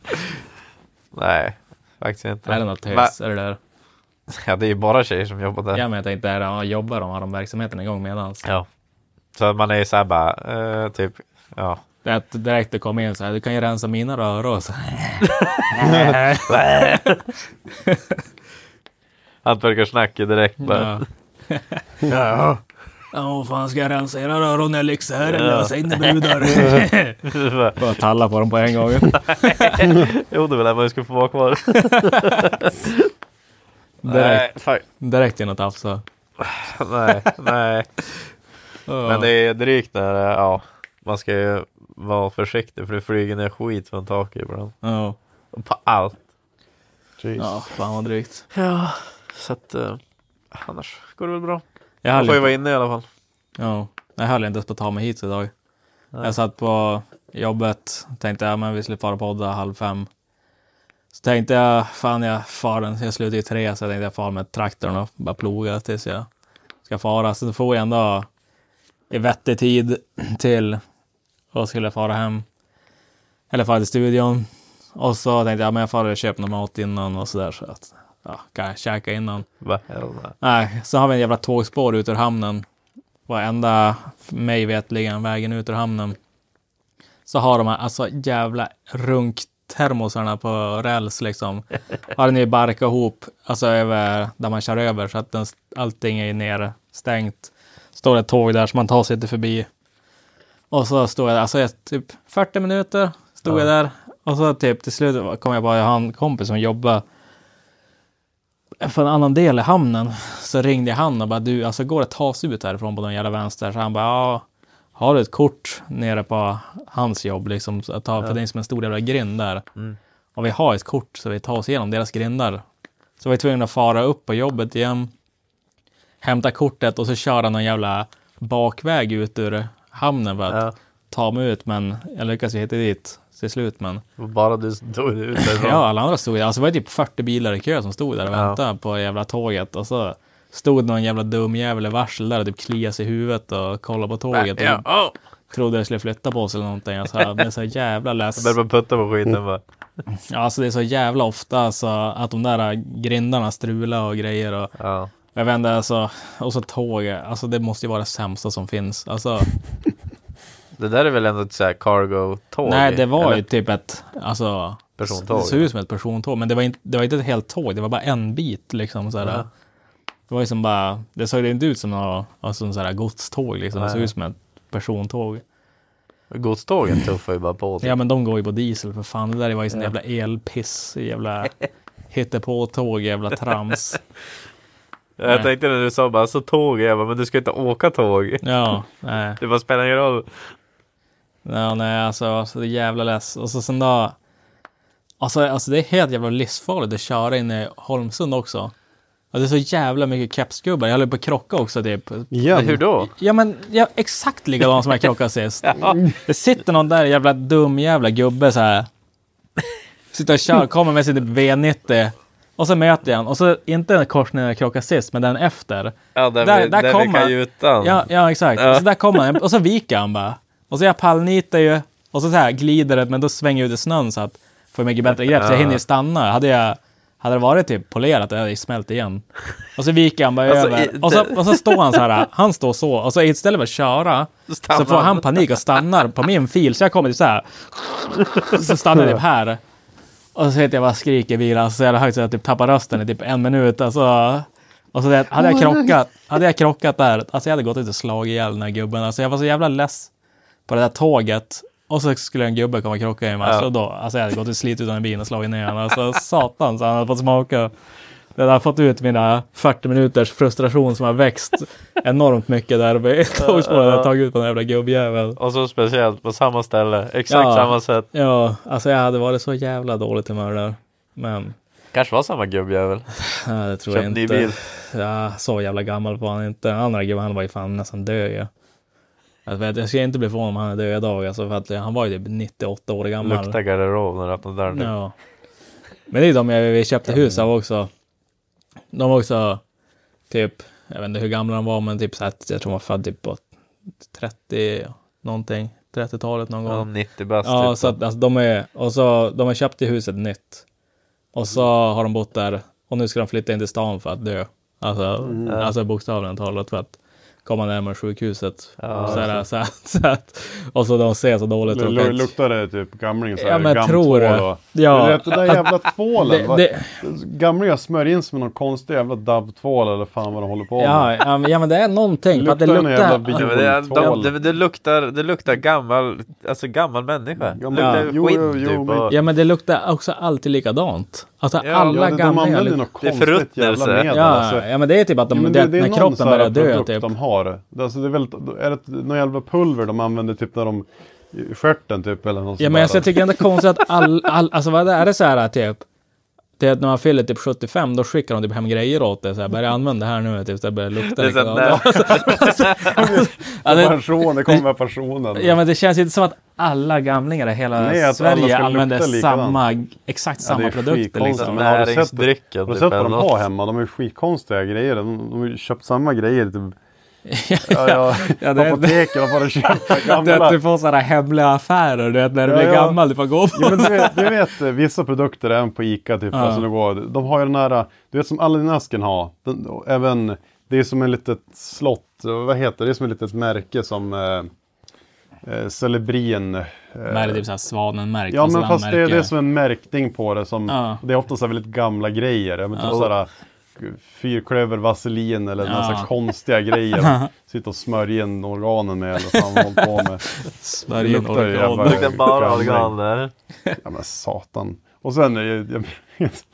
Nej, faktiskt inte.
Är det något tös? Är det där?
Ja, det är ju bara tjejer som jobbar där.
Ja, men jag tänkte, är det, jobbar de? Har de verksamheten igång medans?
Ja. Så man är ju såhär bara, eh, typ, ja.
Det är att direkt det kommer in så här, du kan ju rensa mina rör och så.
Hantverkarsnack direkt bara.
Ja. Ja, vad fan ska jag rensa era rör när jag lyxar här eller vad säger ni brudar? Bara talla på dem på en gång.
jo, det var där man skulle få vara kvar.
Direkt,
fan.
direkt in och tafsa.
nej, nej. Men det är drygt när det- ja, man ska ju vara försiktig för det flyger ner skit från taket ibland.
Ja,
På allt.
Jeez.
ja fan vad drygt.
Ja, så att eh, annars går det väl bra.
Jag
Man får ju vara inne i alla fall.
ja, jag höll inte ens på att ta mig hit idag.
Nej.
Jag satt på jobbet, tänkte jag men vi skulle fara podda halv fem. Så tänkte jag, fan jag far den, jag slutar i tre så jag tänkte jag far med traktorn och bara ploga tills jag ska fara. Så får jag ändå i vettig tid till och skulle fara hem. Eller fara till studion. Och så tänkte jag, men jag far och köper någon mat innan och sådär så att ja, kan jag käka innan.
Vad.
Nej, så har vi en jävla tågspår ut ur hamnen. Varenda, mig vetligen, vägen ut ur hamnen. Så har de här alltså jävla runktermosarna på räls liksom. Har den ju barkat ihop, alltså över där man kör över så att den, allting är nerstängt. Står ett tåg där så man tar sig inte förbi. Och så står jag där, alltså jag, typ 40 minuter stod jag där. Och så typ till slut kom jag bara, jag har en kompis som jobbar för en annan del i hamnen så ringde jag han och bara du, alltså går det att ta sig ut härifrån på den jävla vänster? Så han bara ja, har du ett kort nere på hans jobb liksom? Så att ta, För det är som en stor jävla grind där. Och vi har ett kort så vi tar oss igenom deras grindar. Så vi var tvungna att fara upp på jobbet igen, hämta kortet och så köra någon jävla bakväg ut ur hamnen för att
Ja.
ta mig ut. Men jag lyckades ju hitta dit till slut. Men
Bara du det ut.
Ja, alla andra stod Alltså det var typ 40 bilar i kö som stod där och
Ja.
väntade på jävla tåget. Och så stod någon jävla dum jävel i varsel där och typ kliade sig i huvudet och kollade på tåget.
Ja,
Och
oh.
trodde det skulle flytta på sig eller någonting. Alltså, jag blev så jävla less.
Började putta på skiten bara.
Ja, alltså det är så jävla ofta alltså, att de där grindarna strular och grejer. Och,
Ja.
Jag vet inte, alltså, och så tåg. Alltså det måste ju vara det sämsta som finns. Alltså,
Det där är väl ändå ett så här cargo-tåg?
nej, det var
eller?
ju typ ett, alltså,
Persontåg.
Det såg ut som ett persontåg, men det var inte, det var inte ett helt tåg. Det var bara en bit liksom. Så här. Det var ju som bara, det såg inte ut som något, alltså, sån här godståg liksom. Det såg
Nej.
ut som ett persontåg.
Godstågen tuffar ju bara på. typ.
Ja, men de går ju på diesel för fan. Det där var ju sån jävla elpiss, jävla hittepå-tåg, jävla trams.
Jag tänkte när du sa bara så tåg, jag bara, men du ska inte åka tåg.
Ja, nej.
Det bara spelar ingen roll.
Ja, nej, alltså, så det är jävla less. Och så sen då, alltså, alltså det är helt jävla livsfarligt att köra in i Holmsund också. Och det är så jävla mycket kepsgubbar. Jag höll på att krocka också typ.
Men hur då?
Ja men ja, exakt likadan som jag krockade sist. Det sitter någon där jävla dum jävla gubbe så här. Sitter och kör, kommer med sin typ V90. Och så möter jag han. Och så inte en korsning när jag krockade sist, men den efter.
Ja, där,
Där-
vi,
där
där
kom
vi.
Ja, ja exakt.
Ja.
Så där kommer han. Och så viker han bara. Och så jag pallnitar ju. Och så, så här glider det, men då svänger jag ut i snön så att får mycket bättre grepp. Så jag hinner ju stanna. Hade jag hade det varit typ polerat, då hade jag smält igen. Och så viker han bara
Alltså,
över. Och så, och så står han så här, han står så. Och så istället för att köra, så får
han.
han panik och stannar på min fil. Så jag kommer typ så här. Så stannar jag typ här. Och så vet jag bara skriker i bilen så jävla högt så jag typ tappar rösten i typ en minut. Alltså, och så det, hade jag krockat, hade jag krockat där, alltså jag hade gått ut och slagit ihjäl den här gubben. Alltså jag var så jävla less på det där tåget. Och så skulle en gubbe komma och krocka i mig.
Ja.
Alltså då, alltså jag hade gått och slitit ut den bilen och slagit ner honom. Alltså satan så han hade fått smaka. Jag hade fått ut mina 40 minuters frustration som har växt enormt mycket där i tågspåret. Jag hade tagit ut på den jävla gubbjäveln.
Och så speciellt på samma ställe. Exakt
Ja.
samma sätt.
Ja, alltså jag hade varit så jävla dåligt humör där. Men
Kanske var samma gubbjävel.
nej, det tror
Köpt
jag
ny
inte.
bil.
Ja, så jävla gammal var han inte. Den andra gubben, han var ju fan nästan död ja. Jag, vet, jag ska inte bli förvånad om han är död idag. Alltså, för att han var ju typ 98 år gammal.
Luktar garderob när du öppnade dörren.
Ja. Men det är de jag, vi köpte hus av också. De var också typ, jag vet inte hur gamla de var, men typ så här, jag tror de var född typ på 30 någonting. 30-talet någon
Ja,
gång.
90 bast.
Ja,
typ.
så att, alltså, de är, och så, de har köpt i huset nytt. Och så har de bott där och nu ska de flytta in till stan för att dö. Alltså, alltså bokstavligen talat för att komma närmare sjukhuset. så här, så här, så här, och så de ser så dåligt.
Lu-
kan-
Luktar det typ gamling så
Ja,
här,
men jag
gammtvål
tror det.
och-
Ja.
Du den där jävla tvålen.
Det- det-
Gamlingar smörjer in sig med någon konstig jävla dabbtvål eller fan vad de håller på med.
Ja, ja, men, ja, men det är någonting. att det
Luktar jävla
luktar...
bio-
Ja, men det, det, det, luktar, det luktar gammal, alltså gammal människa.
Ja, men-
luktar
Ja. Jo,
skit
jo, jo,
typ.
men-
och-
Ja, men det luktar också alltid likadant. Alltså
Ja,
alla
Ja, de, de
gamla...
använder något
Det är
jävla medel.
Ja,
alltså.
ja, men det är typ att de,
Ja,
det,
det är
när kroppen börjar dö typ.
de har. Det- Alltså det är väl, är det någon jävla pulver de använder typ när de i stjärten typ eller något
Ja men alltså, jag tycker ändå konstigt att all, all alltså vad är det så här typ det är att när man fyller typ 75 då skickar de typ hem grejer åt det så här, börja använda det här nu typ så det börjar lukta
Det är så
likadant.
att-
Ja, det-
Pension, det kommer med pensionen.
Ja men det känns inte som att alla gamlingar i hela
Nej, alla
Sverige använder
likadant.
samma, exakt
Ja,
samma
det är
produkter liksom.
Men har du sett-. Har du
typ,
sett vad de har hemma? De har ju skitkonstiga grejer. De, de har köpt samma grejer. Typ. Ja, ja,
Ja, det
har bara köpt
Det är
gamla.
att du får sådana hemliga affärer, du vet när du
Ja,
blir
ja.
gammal, du får gå på.
Ja, men du, vet, du vet eh, vissa produkter även på Ica typ.
Ja.
Alltså, går, de har ju den här, du vet som Aladdin-asken har. Den, även, det är som ett litet slott. och Vad heter det? Det är som ett litet märke som eh, eh, Celebrin. Eh,
Men är det typ såhär svanenmärkt?
Ja men fast det, det är som en märkning på det. Som. Det är ofta så väldigt gamla grejer. Jag vet,
Ja.
typ sådär, fyrklöver vaselin eller några
Ja.
här konstiga grejer. Sitta och smörja in organen med eller vad man håller på med. Jävla-
Det luktar bara organ där.
Ja men satan. Och sen, jag, jag, jag vet,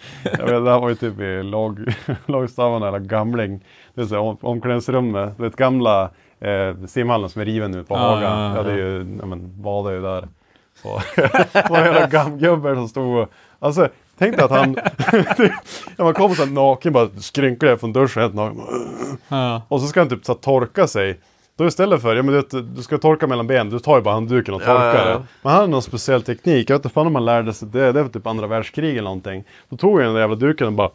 det här var ju typ i lag, lagstavarna eller gamling. Det är så här, om, omklädningsrummet, det är ett gamla eh, simhallen som är riven nu på
Ja,
Haga.
ja, ja.
Ja, det är ju, ja men badade ju där. Så var det hela gamgubbar som stod och, alltså tänk dig att han, ja, man kommer så här naken bara skrynklig från duschen helt naken.
Ja.
Och så ska han typ så torka sig. Då istället för, ja men du, vet, du ska torka mellan benen, du tar ju bara handduken och torkar
ja, ja.
det. Men han hade någon speciell teknik, jag vet inte fan om man lärde sig det, det var typ andra världskriget eller någonting. Då tog jag den där jävla duken och bara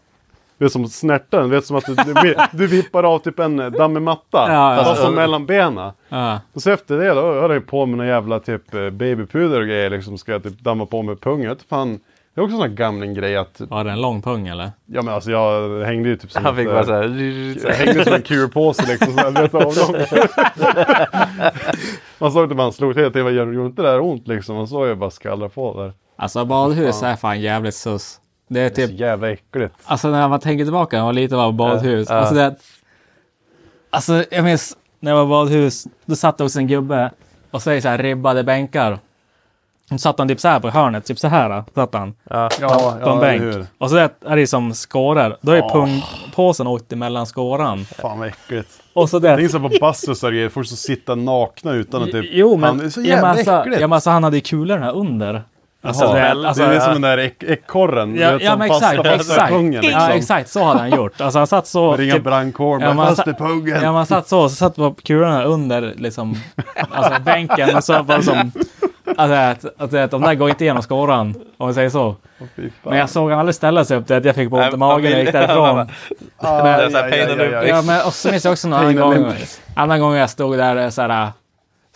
du vet som snärtar den, du vet som att du, du, du vippar av typ en eh, dammig matta.
Ja, ja.
Fast som mellan benen.
Ja.
Och så efter det då höll jag på med någon jävla typ eh, babypuder och grejer liksom. Ska jag typ damma på med pungen. Jag vet fan. Det är också en sån här gamling grej att,
Var det en lång pung eller?
ja men alltså jag hängde ju typ som
Han fick
eh,
bara såhär...
jag hängde som en kurpåse liksom. Så här, avgång. Man såg att man slog till. Det gjorde inte det här ont liksom. Man såg ju bara skallra på där.
Alltså badhus är fan jävligt sus. Det är
Det är så
typ,
jävla äckligt.
alltså när man tänker tillbaka, när man var liten var badhus.
Ja.
Alltså det, alltså jag minns när jag var badhus, då satt det också en gubbe och så är det så här ribbade bänkar. Satt han typ så här på hörnet, typ så här satt han.
Ja.
Ja,
på en bänk.
eller hur?
Och så är det- är det som skårar. Då är pungpåsen åkt emellan skåran.
Fan vad äckligt.
Och så
Det är
det.
ingen som på bastus och grejer. Folk som sitter nakna utan att typ.
Jo men,
Han är så
ja,
jävla
alltså,
äckligt.
ja, men alltså, han hade ju kulorna under. Alltså,
Jaha,
det, alltså,
det är som den där ekorren.
Ja,
vet,
ja men exakt, exakt.
pungen, liksom.
Ja exakt, så hade han gjort. Alltså han satt så.
Ringa
typ-
brandkåren,
Ja,
fast i pungen.
Ja man satt så, så satt på kulorna under liksom, alltså bänken och så bara som, alltså att, att, att de där går inte igenom skåran, om vi säger så.
Fan.
Men jag såg han aldrig ställa sig upp, det att jag fick på ont i magen jag gick därifrån. Ja men och så minns jag också någon annan gång, annan gång jag stod där så här,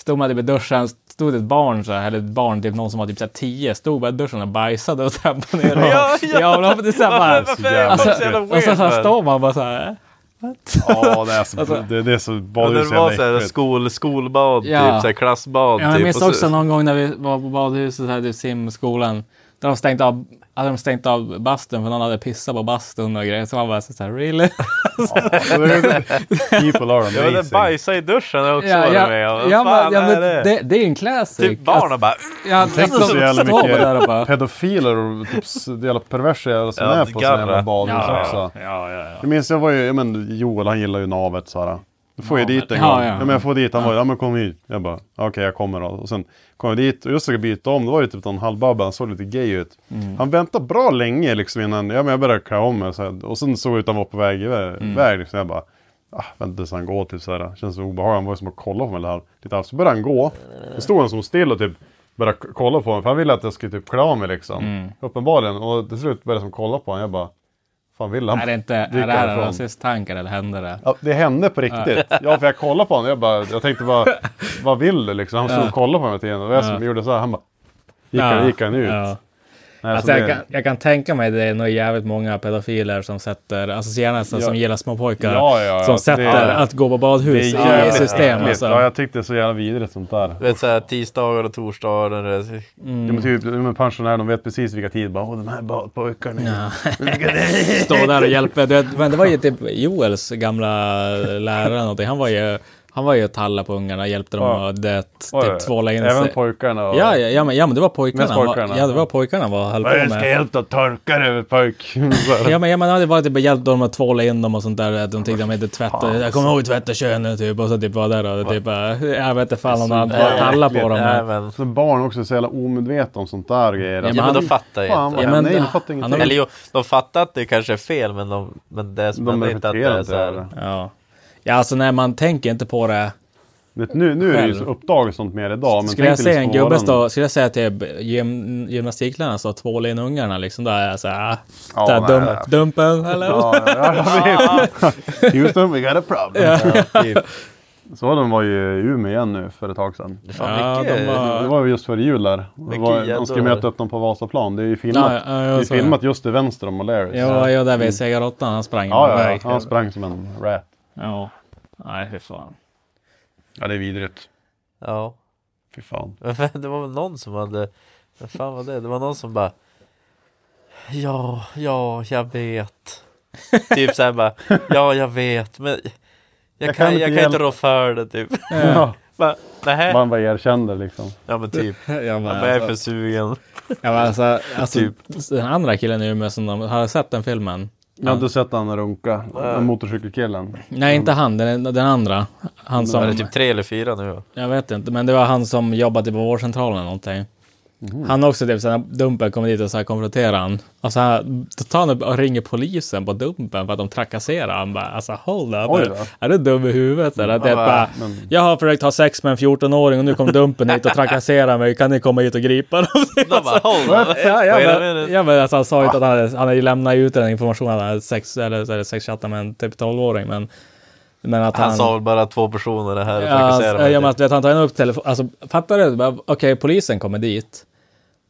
stod man typ i duschen, stod ett barn så här, eller ett barn, typ någon som var typ så här tio, stod bara i duschen och bajsade och trampade ner.
Ja, ja.
ja men det är så här bara,
Varför är
jävla
folk så jävla
äckligt.
och så, står man bara så här.
Ja, det är så,
Alltså-
det, det är så
Ja,
badhus
det var såhär
äckligt.
skol, skolbad,
Ja.
typ såhär klassbad.
Ja, jag
typ.
minns
Och så-
också någon gång när vi var på badhuset, så här, typ simskolan. Där de stängt av, hade de stängt av bastun för någon hade pissat på bastun och grejer. Så man bara så här, really?
People are
Ja men det
amazing.
bajsa i duschen har jag också
ja,
varit
ja,
med om.
ja, men, ja, men
det?
det, det är ju en classic.
Typ barnen bara...
Ja,
Tänk så jävla mycket
bara...
pedofiler och typ jävla perversa jävla som
Ja,
är på sådana jävla badhus
Ja,
också.
ja, ja, ja.
Jag minns jag var ju, ja, men Joel han gillar ju navet så här. Då får jag
Navet.
dit en
Ja,
gång.
ja.
Ja, men jag får dit, han var ja men kom hit. Jag bara, okej jag kommer då. Och sen kom jag dit och just jag byta om, då var det typ en halvbabba, han såg lite gay ut.
Mm.
Han väntade bra länge liksom innan, ja men jag började klä om mig så här. Och sen såg jag ut att han var på väg iväg.
Mm.
väg liksom. Jag bara, ah, vänta tills han går typ så här. Känns så obehagligt, han var ju som att kolla på mig lite, lite halvt. Så började han gå. Då stod han som still och typ började kolla på mig. För han ville att jag skulle typ klä av mig liksom.
Mm.
Uppenbarligen. Och till slut började jag som kolla på honom. Jag bara, fan vill han?
Är det inte, är det här rasisttankar eller händer det?
Ja, det hände på riktigt. Ja, för jag kollade på honom. Jag, bara, jag tänkte bara, vad vill du liksom? Han stod och kollade på mig hela tiden. Och jag som
Ja.
gjorde så här. Han bara, gick,
Ja,
han, gick han ut?
ja.
Nej,
Alltså
så
jag, kan, jag kan tänka mig det är nog jävligt många pedofiler som sätter, alltså gärna så,
Ja.
som gillar små pojkar
Ja, ja, ja,
som
det
sätter
är-
att gå på badhus
Det är
i system. Alltså.
Ja, jag tyckte det är så jävla vidrigt sånt där.
Du vet såhär tisdagar och torsdagar. det-
Mm.
Ja, men typ, men pensionärer, de vet precis vilka tid. Bara, Åh, de här badpojkarna.
Ja. Stå där och hjälpa. Det, men det var ju typ Joels gamla lärare eller någonting. Han var ju, han var ju och talla på ungarna, hjälpte dem
Ja.
att det, typ tvåla in
Även
sig.
pojkarna. Och...
Ja, ja, ja, men, ja, men det var pojkarna. Var-
pojkarna.
Ja, det var pojkarna var höll på
Jag ska
med.
hjälpa att torka det över pojk.
Ja men, ja, men det var typ hjälpt dem att tvåla in dem och sånt där. Att de tyckte de inte tvättade. Jag kommer ihåg tvätta könen typ. Och så typ var där och typ bara, jag vet inte fan om han bara tallade på dem.
Nej,
Men,
men,
Så barn också är så jävla omedvetna om sånt där grejer.
men
ja, men
han-
de fattar ju inte.
Ja, men
Nej, de fattar ingenting.
Eller jo, de fattar att det kanske är fel, men de, men det som
De
händer inte att det är så här.
det.
ja. Ja, alltså när man tänker inte på det.
Vet, nu, nu är det ju så uppdagat sånt mer idag. Men
Skulle jag se en gubbe stå, skulle jag säga till gym, gymnastikläraren stå och tvåla in ungarna liksom. Då är jag såhär, ah,
Ja,
där, dum, dumpen, eller?
Ja, ja. Houston, we got a problem. Ja, typ. Så de var ju i Umeå igen nu för ett tag sedan.
Det
Ja,
mycket.
de var-
Det var ju just före jul där. Var, de skulle möta upp dem på Vasaplan. Det är ju filmat,
Ja, ja,
det är
så
filmat just till vänster om O'Learys.
Ja, ja, där vid Segarottan, han sprang
ja, ja, han sprang som en rat.
Ja. Nej, fy fan.
Ja, det är vidrigt.
Ja.
Fy fan.
Det var väl någon som hade, vad fan var det? Det var någon som bara Ja, ja, jag vet. typ såhär bara, ja jag vet, men jag,
Jag
kan,
kan inte
jag kan inte rå för det typ.
Ja.
bara?
Man bara erkände liksom.
Ja men typ,
Ja, men,
jag bara, jag är för
alltså,
sugen.
ja, men alltså, alltså
Typ.
den andra killen i Umeå som de, har sett den filmen?
Jag har inte sett han runka, den motorcykelkillen.
Nej, inte han, den, den andra. Han
Var det
som,
typ tre eller fyra nu?
jag vet inte, men det var han som jobbade på vårdcentralen eller någonting. Han också typ såhär, Dumpen kommer dit och så här konfronterar han. Och så här, då tar han och ringer polisen på Dumpen för att de trakasserar han bara, alltså hold up.
Oj
är, är du dum i huvudet? Eller? Det är
bara,
men-
jag har försökt ha sex med en 14-åring och nu kom Dumpen hit och trakasserar mig, kan ni komma hit och gripa dem?
Bara.
Ja, men,
minute.
ja, men alltså, han sa ju inte att han hade, han hade lämnat ut den informationen, att han hade sex, eller, är det sexchattat med en typ 12-åring. Men, men att han...
Han sa väl bara två personer det här och
ja,
trakasserade mig.
ja, men
typ.
att vet, han tar upp telefon, alltså fattar du? Okej, polisen kommer dit.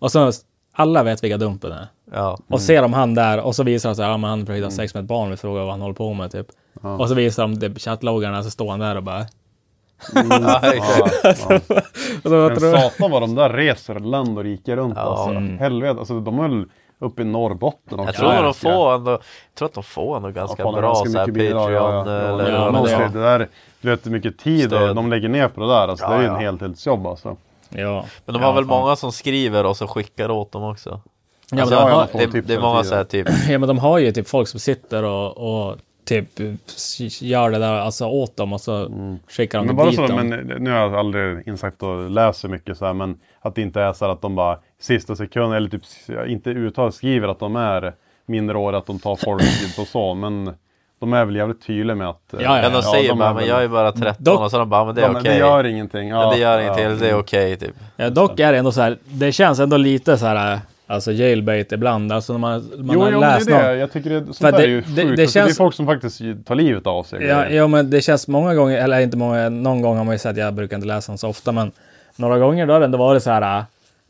Och så alla vet vilka Dumpen är.
Ja.
Och ser de han där och så visar de sig, ja men han försökte ha sex med ett barn, vi frågar vad han håller på med typ. Och så visar de typ chattloggarna, så står han där och bara...
ja, exakt.
Ja, ja.
Så,
Men satan vad de där reser land och rike runt
Ja.
alltså.
Mm.
Helvete, alltså de är väl uppe i Norrbotten.
Jag tror,
Ja,
de
ja.
får ändå, jag tror att de får ändå ganska
är
bra
ganska
så här
ja,
Patreon
ja, ja.
eller
Ja,
Ja,
det-
det, det där, du vet hur mycket tid
Stöd.
de lägger ner på det där. Alltså,
Ja,
det är ju
ja.
en heltidsjobb alltså.
Ja.
Men de
Ja,
har väl
fan.
många som skriver och så skickar åt dem också.
Ja,
Alltså,
men de
ja,
har,
man får
det, det är många så här typ,
ja, men de har ju typ folk som sitter och, och typ gör det där alltså åt dem och så skickar de
Men
typ
bara
dit
så,
dem.
men nu har jag aldrig insett och läser mycket så här, men att det inte är så här att de bara sista sekunden eller typ inte uttalat skriver att de är minderåriga, att de tar folk och så, men de är väl jävligt tydliga med att... eh,
Ja, ja.
men de säger
de
bara, men jag är bara 13
Dock-
och så de bara, men det
Ja,
är
men
okej.
det gör ingenting. Ja,
Men det gör
ja,
ingenting, det är okej typ.
Ja, dock är det ändå så här, det känns ändå lite så här, alltså jailbait ibland. Alltså när man, man
Jo,
har
jo men det
läst
är det. Jag tycker det, sånt
För
där
det-
är ju
det-
sjukt.
det
Alltså, det är folk som faktiskt tar livet av sig.
Ja, ja, men det känns många gånger, eller inte många, någon gång har man ju sett, jag brukar inte läsa dem så ofta, men några gånger då har det ändå varit så här, äh,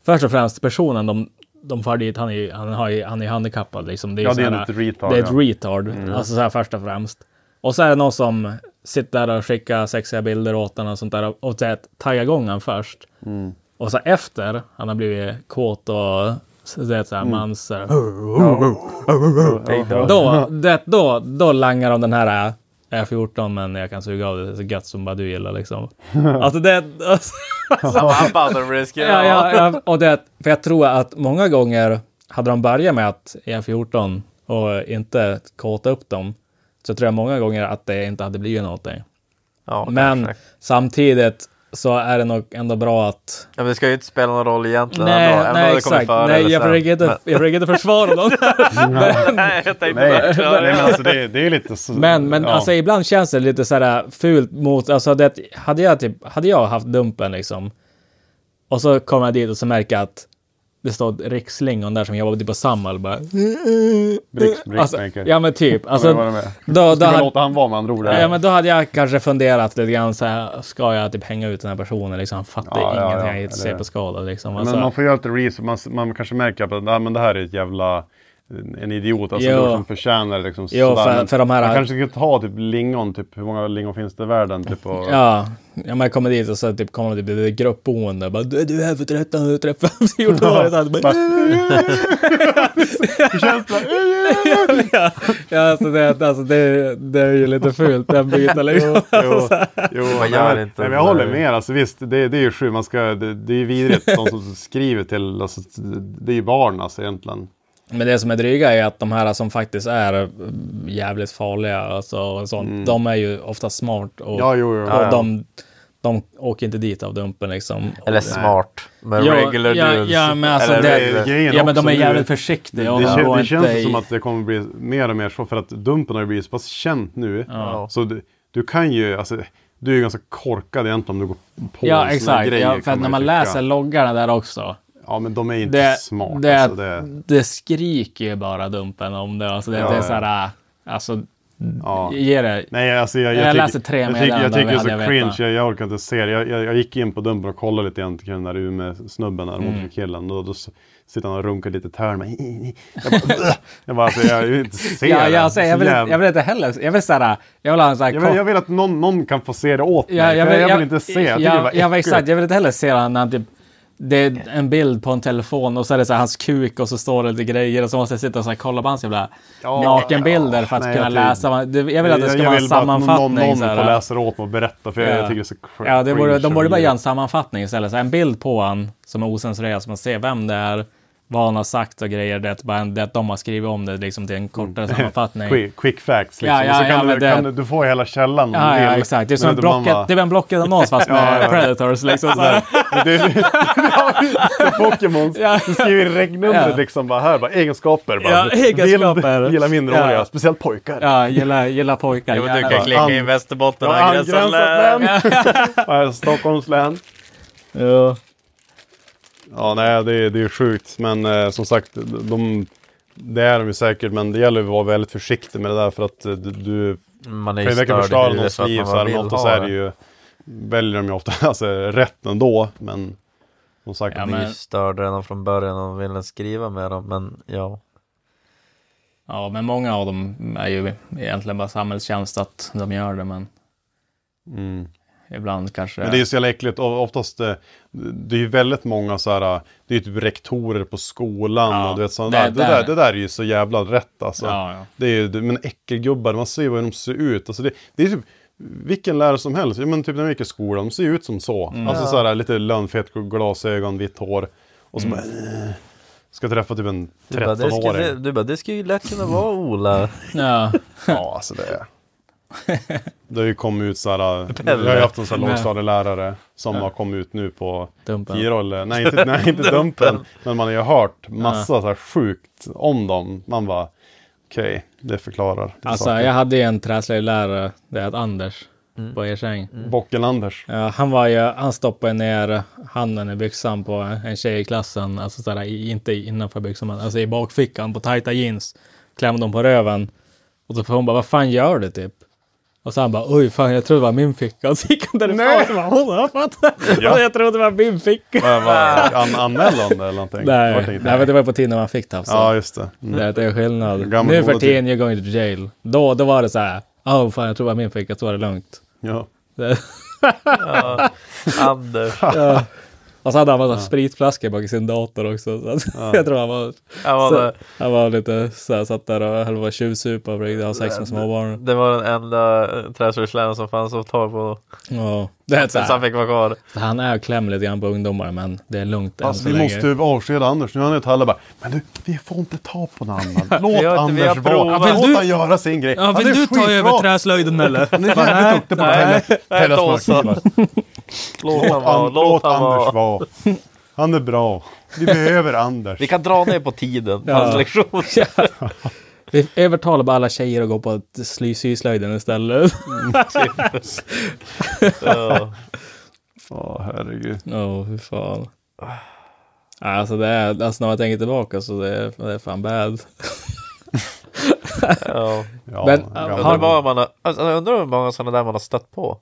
först och främst personen de, de far dit, han är han har han är handikappad liksom. Det är,
Ja, det är
här,
lite retard,
Det är ett
ja.
retard, alltså så här först och främst. Och så är det någon som sitter där och skickar sexiga bilder åt honom och sånt där och, så taggar igång han först.
Mm.
Och så efter, han har blivit kåt och så det är så här,
Mm.
mans... då, det, då, då langar de den här äh, jag är 14 men jag kan suga av det så gött som bara du gillar liksom. Alltså det... Alltså,
it
ja, ja, ja, och det, för jag tror att många gånger hade de börjat med att jag är 14 och inte kåta upp dem så tror jag många gånger att det inte hade blivit någonting.
Ja,
Men
kanske.
samtidigt så är det nog ändå bra att...
Ja, men det ska ju inte spela någon roll egentligen.
Nej,
ändå, ändå
nej
kommer
exakt.
före
Nej, jag försöker inte, jag försöker inte försvara.
Men, nej, jag tänkte
Nej, men alltså det, det är lite så...
Men, men
ja.
alltså ibland känns det lite så här fult mot, alltså det, hade jag typ, hade jag haft dumpen liksom och så kommer jag dit och så märker jag att det står rikslingon där som jobbade på Samhall bara.
Bricks,
Alltså, ja men typ.
Alltså,
då, då, hade,
låta han vara med andra ord?
ja, men då hade jag kanske funderat lite grann så här. Ska jag typ hänga ut den här personen liksom? Han fattar
Ja, ja,
ingenting.
ja,
jag är inte
eller-
CP-skadad liksom.
Men
Alltså,
man får göra lite research, man, man kanske märker att men det här är ett jävla en idiot alltså,
Jo.
som förtjänar liksom
Jo, för- för de här-
Man kanske ska ta typ lingon, typ hur många lingon finns det i världen? Typ, och,
Ja, ja jag kommer dit och så typ kommer typ ett gruppboende. Bara, du, du är här för 13 träffar 14 år. Så här, bara,
Hur känns det?
ja, ja, alltså det, alltså det, det är ju lite fult den biten liksom.
jo, jo,
Man
men- nej, men jag håller med. Alltså, visst, det, det är ju sjukt. Man ska, det, det är ju vidrigt. De som skriver till, alltså, det är ju barn alltså egentligen.
Men det som är dryga är att de här som faktiskt är mm, jävligt farliga alltså, och sånt, de är ju ofta smart och,
Mm. Ja, jo, jo.
och
Ja.
De, de åker inte dit av dumpen liksom.
Eller smart. Men
Ja,
regular
ja,
dudes.
ja, men alltså
Eller
det-
grejen
Ja men de är jävligt försiktiga.
Det, det
inte
känns som att det kommer bli mer och mer så för att Dumpen har ju blivit så pass känt nu.
Ja.
Så du, du kan ju, alltså, du är ju ganska korkad egentligen om du går på
Ja exakt,
grej,
ja,
kan
för att när man
tycka.
läser loggarna där också.
Ja men de är inte
Det,
smarta.
det,
alltså, det,
det skriker ju bara dumpen om det. Alltså det,
Ja,
det är så här, alltså,
ja.
ge det.
Nej, alltså jag,
Jag
jag, tycker,
tre
jag tycker, jag
meddelanden,
tycker det är så
jag
cringe, jag, jag orkar inte se det. Jag, jag, jag gick in på Dumpen och kollade lite grann till den där Umeå-snubben där,
Mm.
killen. Då s- sitter han och runkar lite tärn. Jag bara, jag bara, alltså, jag vill inte se
Ja,
det.
jag, alltså, jag, vill, jag vill inte heller, jag vill såhär, jag vill ha en sån här
jag, vill, jag vill att någon, någon kan få se det åt mig.
Ja,
för jag, vill, inte se. Jag tycker
ja,
det var
ja, men
äckligt.
exakt. Jag vill inte heller se när han typ det är en bild på en telefon och så är det så här, hans kuk och så står det lite grejer och så måste jag sitta och så här, kolla på hans jävla
Ja,
nakenbilder för att
nej,
kunna
jag
läsa. Jag vill att det ska
jag
vara en
att någon,
sammanfattning.
någon
så här.
får läsa åt mig och berätta för jag,
Ja.
jag tycker det är så cr-
Ja, det borde,
cringe
de borde bara göra en sammanfattning istället. Så här, en bild på han som är osensurerad så man ser vem det är, vad han har sagt och grejer. Det är bara en- det att de har skrivit om det liksom till en kortare sammanfattning.
Quick, quick facts liksom.
Ja, ja,
så kan,
ja,
du,
det-
kan du, du får hela källan
Ja, ja, exakt. Det är som en blocket,
bara-
det är en blocket annons fast med
Ja, ja.
Predators liksom. Så
Pokémon.
Ja.
Du skriver i regnumret
Ja.
liksom bara här, bara egenskaper. Bara,
Ja, egenskaper.
Gillar minderåriga,
Ja.
speciellt pojkar.
Ja, gilla, gilla pojkar.
Jo, du kan klicka in Västerbotten
Ja, angränsat
län.
Stockholms län.
Ja.
Ja, nej, det, är- det är sjukt. Men eh, som sagt, de, det är de ju säkert. Men det gäller att vara väldigt försiktig med det där för att eh, du, du
Man är
kan ju verkligen förstöra någons liv. Så här, men oftast
ha
är
det.
ju, väljer de ju ofta alltså, rätt ändå. Men som sagt,
Ja,
det-
men-
Ni störde redan från början och ville skriva med dem, men ja.
ja, men många av dem är ju egentligen bara samhällstjänst att de gör det, men
mm.
Ibland kanske...
Men det är så jävla äckligt. Oftast, eh, det är ju väldigt många så här, det är ju typ rektorer på skolan
Ja,
och du vet sådana
det-
där. Det,
där-
det där är ju så jävla rätt alltså.
Ja, ja.
Det är ju, men äckelgubbar, man ser ju hur de ser ut. Alltså det, det är typ vilken lärare som helst. Ja, men typ när vi gick i skolan, de ser ju ut som så.
Mm.
Alltså så här, lite lönnfett, glasögon, vitt hår. Och så
Mm.
bara, eh, ska träffa typ en
Du bara, det skulle,
13-åring.
du bara, det skulle ju lätt kunna vara Ola.
Ja.
Ja, alltså det. Det har ju kommit ut så här, jag har ju haft en sån här lågstadielärare som har kommit ut nu på
Dumpen.
nej inte, nej, inte Dumpen, men man har ju hört massa så här sjukt om dem. Man bara, okej, det förklarar.
Alltså,
saker.
jag hade ju en träslöjdlärare, det är Anders,
Mm.
på Ersäng.
Bocken-Anders.
Ja, han var ju, han stoppade ner handen i byxan på en tjej i klassen, alltså sådär, inte innanför byxan, men alltså i bakfickan på tajta jeans. Klämde hon på röven. Och så får hon bara, vad fan gör du typ? Och så han bara, oj fan jag trodde det var min ficka. Och så gick han därifrån. Och bara, hon har fattat.
Ja.
Jag trodde det var min ficka.
Vad- vad- An, anmälde han det eller någonting?
Nej, nej, men det var på tiden när man fick tafsa.
Ja, just det. Mm.
Det är- det är skillnad.
Gammal
nu för tiden, you're going to jail. Då, då var det så här, åh fan jag tror det var min ficka, så var det lugnt.
Ja.
Ja. Anders.
Ja. Och så hade han massa spritflaskor bak i sin dator också. Så att, jag tror han var,
Han var,
så, han var lite så här, satt där och höll på att tjuvsupa och försökte ha sex med småbarn.
det var den enda eh, träslöjdsläraren som fanns att ta på.
Ja, det är så
han fick vara kvar.
han är och klämmer lite grann på ungdomar men det är lugnt än
Alltså
så
vi
länge.
måste ju avskeda Anders. Nu har han ett halva bara, men du, vi får inte ta på någon annan. Låt Anders vara.
provat.
Låt
Vill du-
han göra sin grej.
Ja, vill
är
du ta
skitbra.
över träslöjden eller?
Han är jävligt duktig på att.
Låt
Anders
vara.
Han är bra. Vi behöver Anders.
Vi kan dra ner på tiden,
Ja.
hans lektion.
Vi övertalar bara alla tjejer att gå på syslöjden istället.
Ja.
Ja, herregud.
Åh, hur fan. Alltså det är, alltså när man tänker tillbaka så det är, det är fan bad.
Ja.
Ja,
Men,
många man har, alltså, jag undrar hur många sådana där man har stött på.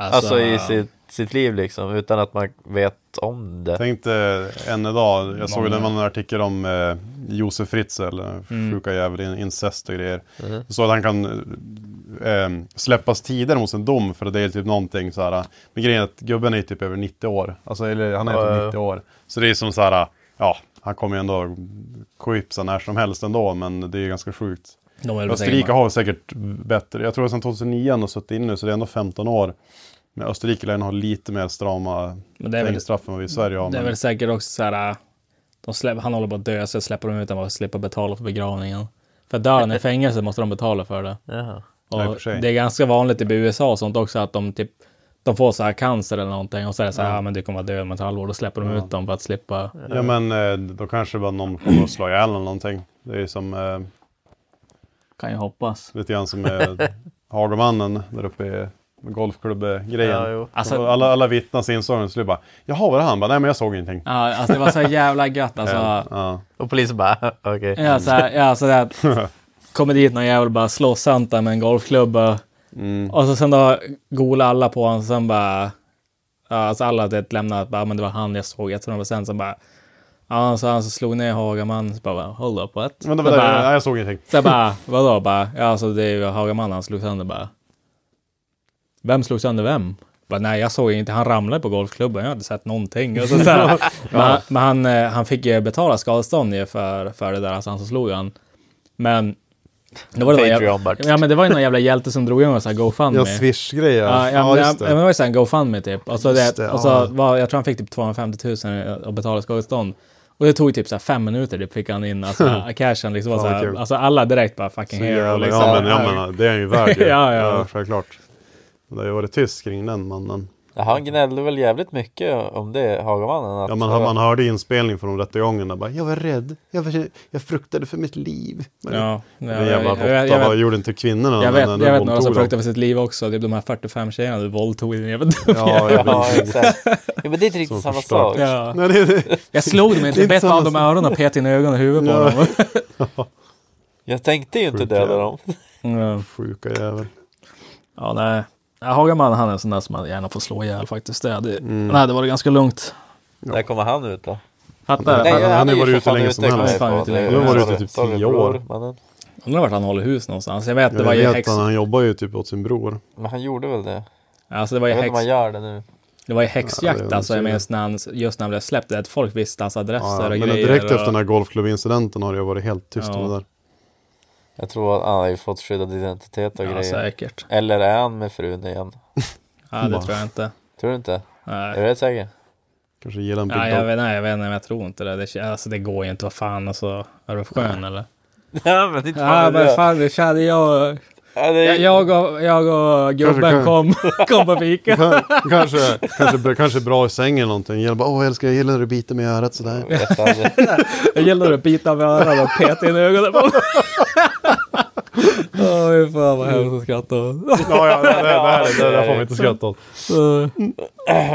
Alltså, i sitt, sitt liv liksom, utan att man vet om det.
Tänkte än idag, jag såg det var en artikel om eh, Josef Fritzl, mm. sjuka jävel, in- incest och grejer.
Mhm.
Så att han kan eh, släppas tidigare mot en dom för att det är typ någonting så här. Men grejen är att gubben är typ över 90 år. Alltså, eller han är typ
ja.
90 år. Så det är som så här, ja, han kommer ju ändå quipsa när som helst ändå, men det är ju ganska sjukt.
Är
Österrike
säkert-
har säkert bättre, jag tror att sedan 2009 han har suttit inne så det är ändå 15 år. Men Österrike lär ha lite mer strama
är
fängelsestraff än vad vi i Sverige har.
Det är
men-
väl säkert också så här. äh, De släpp, han håller på att dö så släpper de ut honom och slipper betala för begravningen. För dör han i fängelse måste de betala för det.
Jaha.
Ja, och sig.
det är ganska vanligt i USA och sånt också att de typ de får så här cancer eller någonting och så är det så här, ja. men du kommer vara död om ett halvår. Då släpper de ut dem för att slippa.
Ja men eh, då kanske bara någon kommer att slå ihjäl eller någonting. Det är som, eh,
Kan ju hoppas.
lite grann som med Hagamannen där uppe i golfklubbgrejen.
Ja.
Alltså-
alla, alla vittnas insåg det, så bara, jaha var det han? Bara, Nej men jag såg ingenting.
Ja, alltså det var så jävla gött alltså.
Ja.
Och polisen bara, okej.
Ja, så här, ja, så där, kommer dit någon jävel bara slår Santa med en golfklubba.
Mm.
Och så sen då golar alla på honom. Sen bara... Ja, alltså alla det lämnar att bara, men det var han jag såg 100 procent. Sen bara... Ja, så han så slog ner Hagaman. Så bara, hold up, what?
Men det
så
det,
bara,
jag såg ingenting.
så jag bara, vadå? Bara, ja, alltså det är ju Hagaman han slog sönder bara. Vem slog sönder vem? Bara, nej, jag såg inte. Han ramlade på golfklubban. Jag hade sett någonting. Och så, så här, men han, men han, eh, han fick ju betala skadestånd för, för det där, alltså han som slog han. Men... Det var
Patreon,
jävla, ja, men det var ju någon jävla hjälte som drog igång en sån här GoFundMe.
Ja, Swish-grejer.
Ja, ja, men, ja, men det var ju såhär en GoFundMe typ. Och så, det,
det,
och så
ja.
var, jag tror han fick typ 250 000 att betala skadestånd. Och det tog typ så här fem minuter, typ fick han in alltså, cashen liksom. Så här, alltså alla direkt bara fucking
Så
hero liksom.
Ja men, ja, men det är ju värd ju.
Ja, ja.
självklart. Det har ju varit tyst kring den mannen.
Ja, han gnällde väl jävligt mycket om det, Hagamannen. Att,
Ja, man, man hörde inspelning från rättegången där bara, jag var rädd, jag, var, jag fruktade för mitt liv. Men,
Ja, ja, jag,
jävla
jag,
råtta
jag, jag,
vad gjorde inte kvinnorna
jag
när-
vet,
när
jag vet några som fruktar för sitt liv också. Typ de här 45 tjejerna du våldtog din jävla
Ja, jag
Ja, exakt. Ja, men det är inte riktigt samma sak.
Ja.
Nej, det, det,
Jag slog dem
Det är
inte,
inte
bet av dem i öronen och pet in i ögonen och huvudet på
Ja.
dem.
Jag tänkte ju inte döda dem.
Ja.
sjuka jävel.
Ja, nej. Ja, Hagaman han är en sån där som man gärna får slå ihjäl faktiskt. Det hade, Nej, det var ganska lugnt.
När kommer han ut då?
Fattar
Nej, han har
är
ju varit ute länge som helst.
jag
Han har varit ute
sorry,
typ tio år.
Undrar vart han håller hus någonstans. Jag vet, det var
Jag
ju
vet
häx...
att han jobbar ju typ åt sin bror.
Men han gjorde väl det?
Alltså det var ju
Jag vet inte
häx...
om han gör det nu.
Det var ju
Ja,
häxjakt
är
alltså. Jag minns när han, just när han blev släppt. Att folk visste hans adresser
Ja,
och
men
grejer.
direkt
och...
efter den här golfklubbincidenten har det ju varit helt tyst
Ja.
om det där.
Jag tror att han har ju fått skyddad identitet och
Ja,
grejer.
säkert.
Eller är han med frun igen?
Ja, det tror jag inte.
Tror du inte? Är
Nej.
du rätt säker?
Kanske gillar en
Ja, jag vet, nej, jag vet inte, men jag tror inte det. det. Alltså det går ju inte. Vad fan alltså. Är du skön eller?
Ja men inte
Ja,
fan
men
det.
fan det kände jag.
Ja, det är-
Jag, jag, och, jag och gubben
Kanske-
kom, kom på fika.
Ka- kanske, kanske, kanske bra i sängen eller någonting. Gillar bara, åh älskar jag gillar när du biter mig i örat sådär.
Jag gillar att bita med öronen och peta in i ögonen på mig. Oj, fan vad hemskt att skratta åt.
Ja, ja, det, det, det, här, det där får vi inte skratta åt.
Så-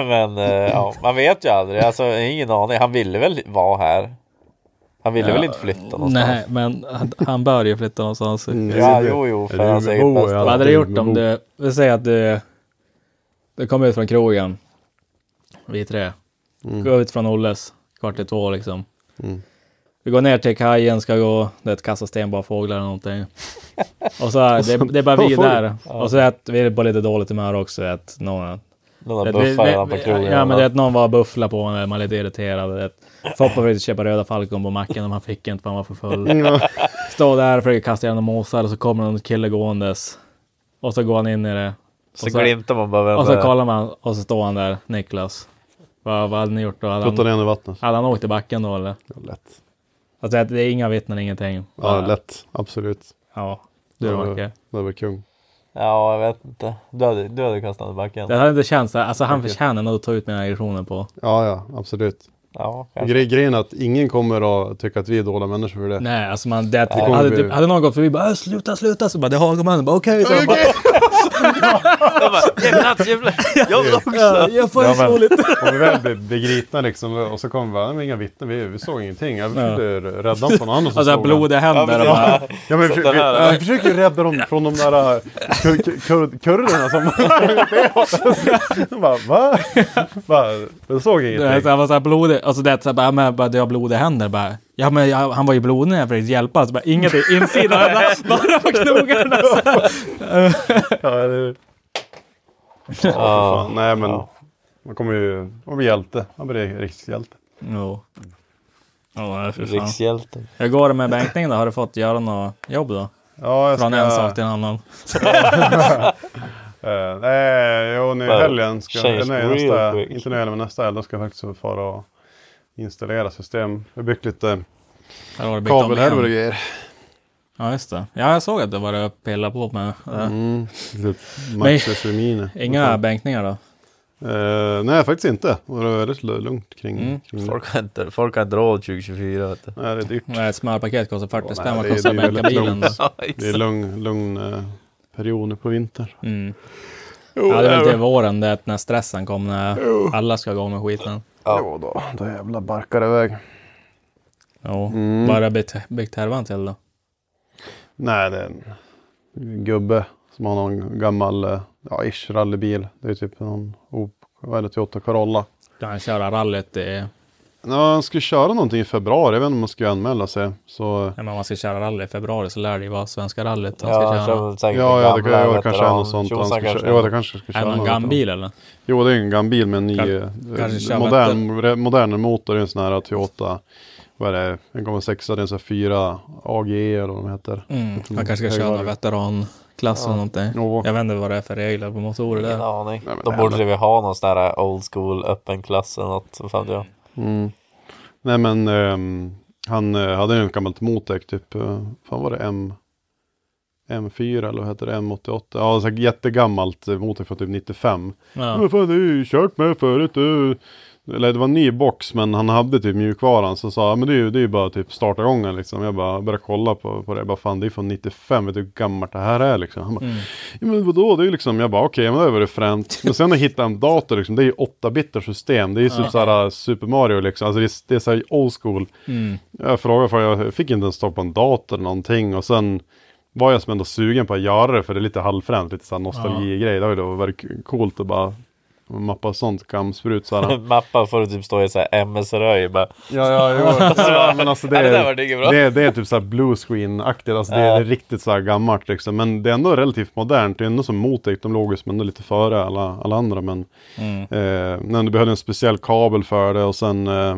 Men eh, ja, man vet ju aldrig. Alltså ingen aning. Han ville väl vara här? Han ville
Ja,
väl inte flytta någonstans?
Nej, men han, han bör ju flytta någonstans.
Mm.
Ja, jo, jo, för hans eget bästa.
Vad hade du gjort om du, vi säger att du, du kommer ut från krogen, vi tre,
Mm.
går ut från Olles, kvart i två liksom.
Mm.
Vi går ner till kajen, ska gå, det är ett kasta sten bara fåglar eller någonting. Och så är det, det är bara vi där. Och så är att vi är på lite dåligt humör också. Att någon,
Några
det-
buffar
det-
krogen.
Ja, men det är att någon var buffla på honom, man är lite irriterad. Det, Foppa försökte köpa röda Falcon på macken, men han fick inte för han var för full. Står där och försöker kasta igenom måsar och så kommer någon kille gåendes. Och så går han in i det.
så,
och så-
glimtar man bara
Och
det
så kollar man och så står han där, Niklas. Vad, vad hade ni gjort då? Hade
Putta
han,
ner i vattnet.
hade han åkt i backen då eller?
Lätt.
Alltså det är inga vittnen, ingenting.
Ja,
Bara-
lätt. Absolut.
Ja, du
Ja,
Macke.
Det var kung.
Ja, jag vet inte. Du hade, du hade kastat i backen.
Det hade inte känts så. Alltså han förtjänar nog att ta ut mina aggressioner på.
Ja, ja, absolut.
Ja.
Gre grejen är att ingen kommer att tycka att vi är dåliga människor för det.
Nej, alltså man, det,
kommer
hade,
bli-
typ, hade någon gått förbi bara "Äh, sluta, sluta, så bara det är Hagamannen, bara okej. så han bara,
Ge plats. Jag vill också.
jag får
Ja, men-
lite.
Om vi väl blir, gripna liksom och så kommer vi bara, "Nej, inga vittnen, vi, vi såg ingenting. Jag försökte rädda dem från någon annan som
Och så här
såg dem.
blodiga händer.
Ja, men-
Ja, men vi, vi,
här-
vi försöker ju rädda dem från de där kur, kur, kur, kurderna som... Bara, va? Bara, jag såg
Det
ingenting.
här, var så här blodig, alltså det är så här, bara, bara, det har blodiga händer bara. Ja men jag, han var ju blodig när jag försökte hjälpa, så bara ingenting, insidan, bara, bara på knogarna.
Ja, det,
Ja.
fan, nej men,
Ja.
man kommer ju, man blir hjälte. Man blir rikshjälte.
Jo. Ja.
Rikshjälte.
Hur går det med bänkningen då? Har du fått göra något jobb då?
Ja, jag ska...
Från en sak till en annan.
Eh, nej, jo, nu i helgen ska nej, nästa, inte nu i helgen, men nästa helg, då ska jag faktiskt fara och installera system. Jag har byggt lite kabelhärvor och grejer.
Ja, just det. Ja, jag såg att du var och pillade på med det.
Mm, Maxis Mini.
Inga bänkningar då?
Eh, nej, faktiskt inte. Och det var väldigt lu- lugnt kring,
Mm.
kring det.
Folk har inte, folk har inte råd 2024 vet du.
Nej, det är dyrt.
Nej, Ett smörpaket kostar 40
Ja,
spänn. Vad
det-
kostar
det är
att bänka bilen? då?
Det är lugn, lugn eh, period nu på vintern.
Mm. Ja, det är väl till våren, det är när stressen kommer, när alla ska gå med skiten.
Ja.
Jo då, då jävlar barkar det iväg.
Jo,
Mm.
bara byggt, härvan till då.
Nej, det är en gubbe som har någon gammal, eh, ja, ish rallybil. Det är typ någon vad är det, Toyota Corolla.
Kan han köra rallyt i...
Ja, han skulle köra någonting i februari. Jag vet inte om man ska anmäla sig. Så
Ja, men om man ska köra rally i februari så lär det ju vara Svenska rallyt han ska
Ja,
köra.
säkert
Ja, ja, det, ja, det kanske är
veteran-
något sånt. Han ska,
kanske
köra- ja,
är
det kanske ska
Är
köra
det någon gambil eller?
Jo, det är en gambil med en ny,
Kan-
eh, modern, modern motor. Är en sån här Toyota, vad är det, en gånger sexa, det är en sån här 4 AGE eller vad de heter.
Mm. Han kanske ska köra någon
högvarv.
veteranklass eller någonting. Jag vet inte vad det är för regler på motorer
Ingen
där.
aning.
Nej,
Då borde
här-
vi ha någon sån där old school öppen klass eller något. Fan jag.
Mm. Nej men ehm, han eh, hade ju ett gammalt Motec typ, uh, fan var det M M4 eller vad heter det, M88? Ja, så jättegammalt eh, Motec från typ 95. Ja.
Ja.
Men fan det är ju kört med förut du. Eller det var en ny box men han hade typ mjukvaran så sa han, men det är ju det är ju bara typ starta igång den liksom. Jag bara började kolla på, på det, jag bara fan det är från 95, vet du hur gammalt det här är liksom. Han bara,
Mm.
Ja men vadå, det är ju liksom, jag bara okej, men det var det fränt. Men sen när jag hittade en dator liksom, det är ju 8-bitars system. Det är ju typ såhär Super Mario liksom, alltså det är, det är såhär old school.
Mm.
Jag frågade för jag fick inte ens stå på en dator någonting och sen var jag som ändå sugen på att göra det för det är lite halvfränt, lite såhär nostalgigrej. Det har ju då varit coolt att bara mappa sånt kamsprut såhär.
Mappa får du typ stå i så här MS-röj bara.
Ja, ja, jo. ja, men alltså det,
Ja, det där
är,
det
det, det är typ såhär blue screen-aktigt, alltså det, är- riktigt såhär gammalt liksom. Men det är ändå relativt modernt, det är ändå som Motec, de låg ju som ändå lite före alla, alla andra. Men,
Mm.
eh, men du behövde en speciell kabel för det och sen eh,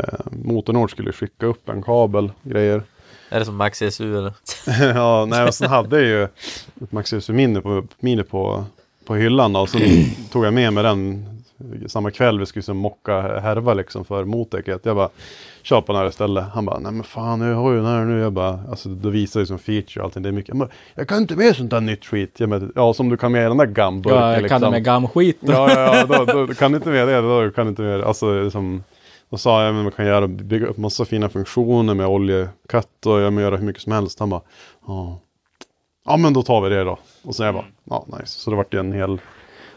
eh, Motornord skulle skicka upp en kabel, grejer.
Är det som Max SU eller?
ja, nej, och sen hade jag ju ett Maxus Mini på, mini på, på hyllan och sen tog jag med mig den samma kväll vi skulle liksom mocka härva liksom för Motecet. Jag bara, kör på den här istället. Han bara, nej men fan jag har ju den här nu. Jag bara, alltså då visar det som feature och allting. Det är mycket. Jag, bara, jag kan inte med sånt där nytt skit. Jag bara, ja som du kan med den där gamburken
Ja, jag kan det med gamskit.
Ja, ja, ja då, då, då kan du inte med det. Då kan du inte med det. Alltså, liksom, då sa jag att man kan göra, bygga upp massa fina funktioner med oljekatt och jag kan göra hur mycket som helst. Han bara, ja. Ja men då tar vi det då. Och så jag bara, ja nice. Så det vart ju en hel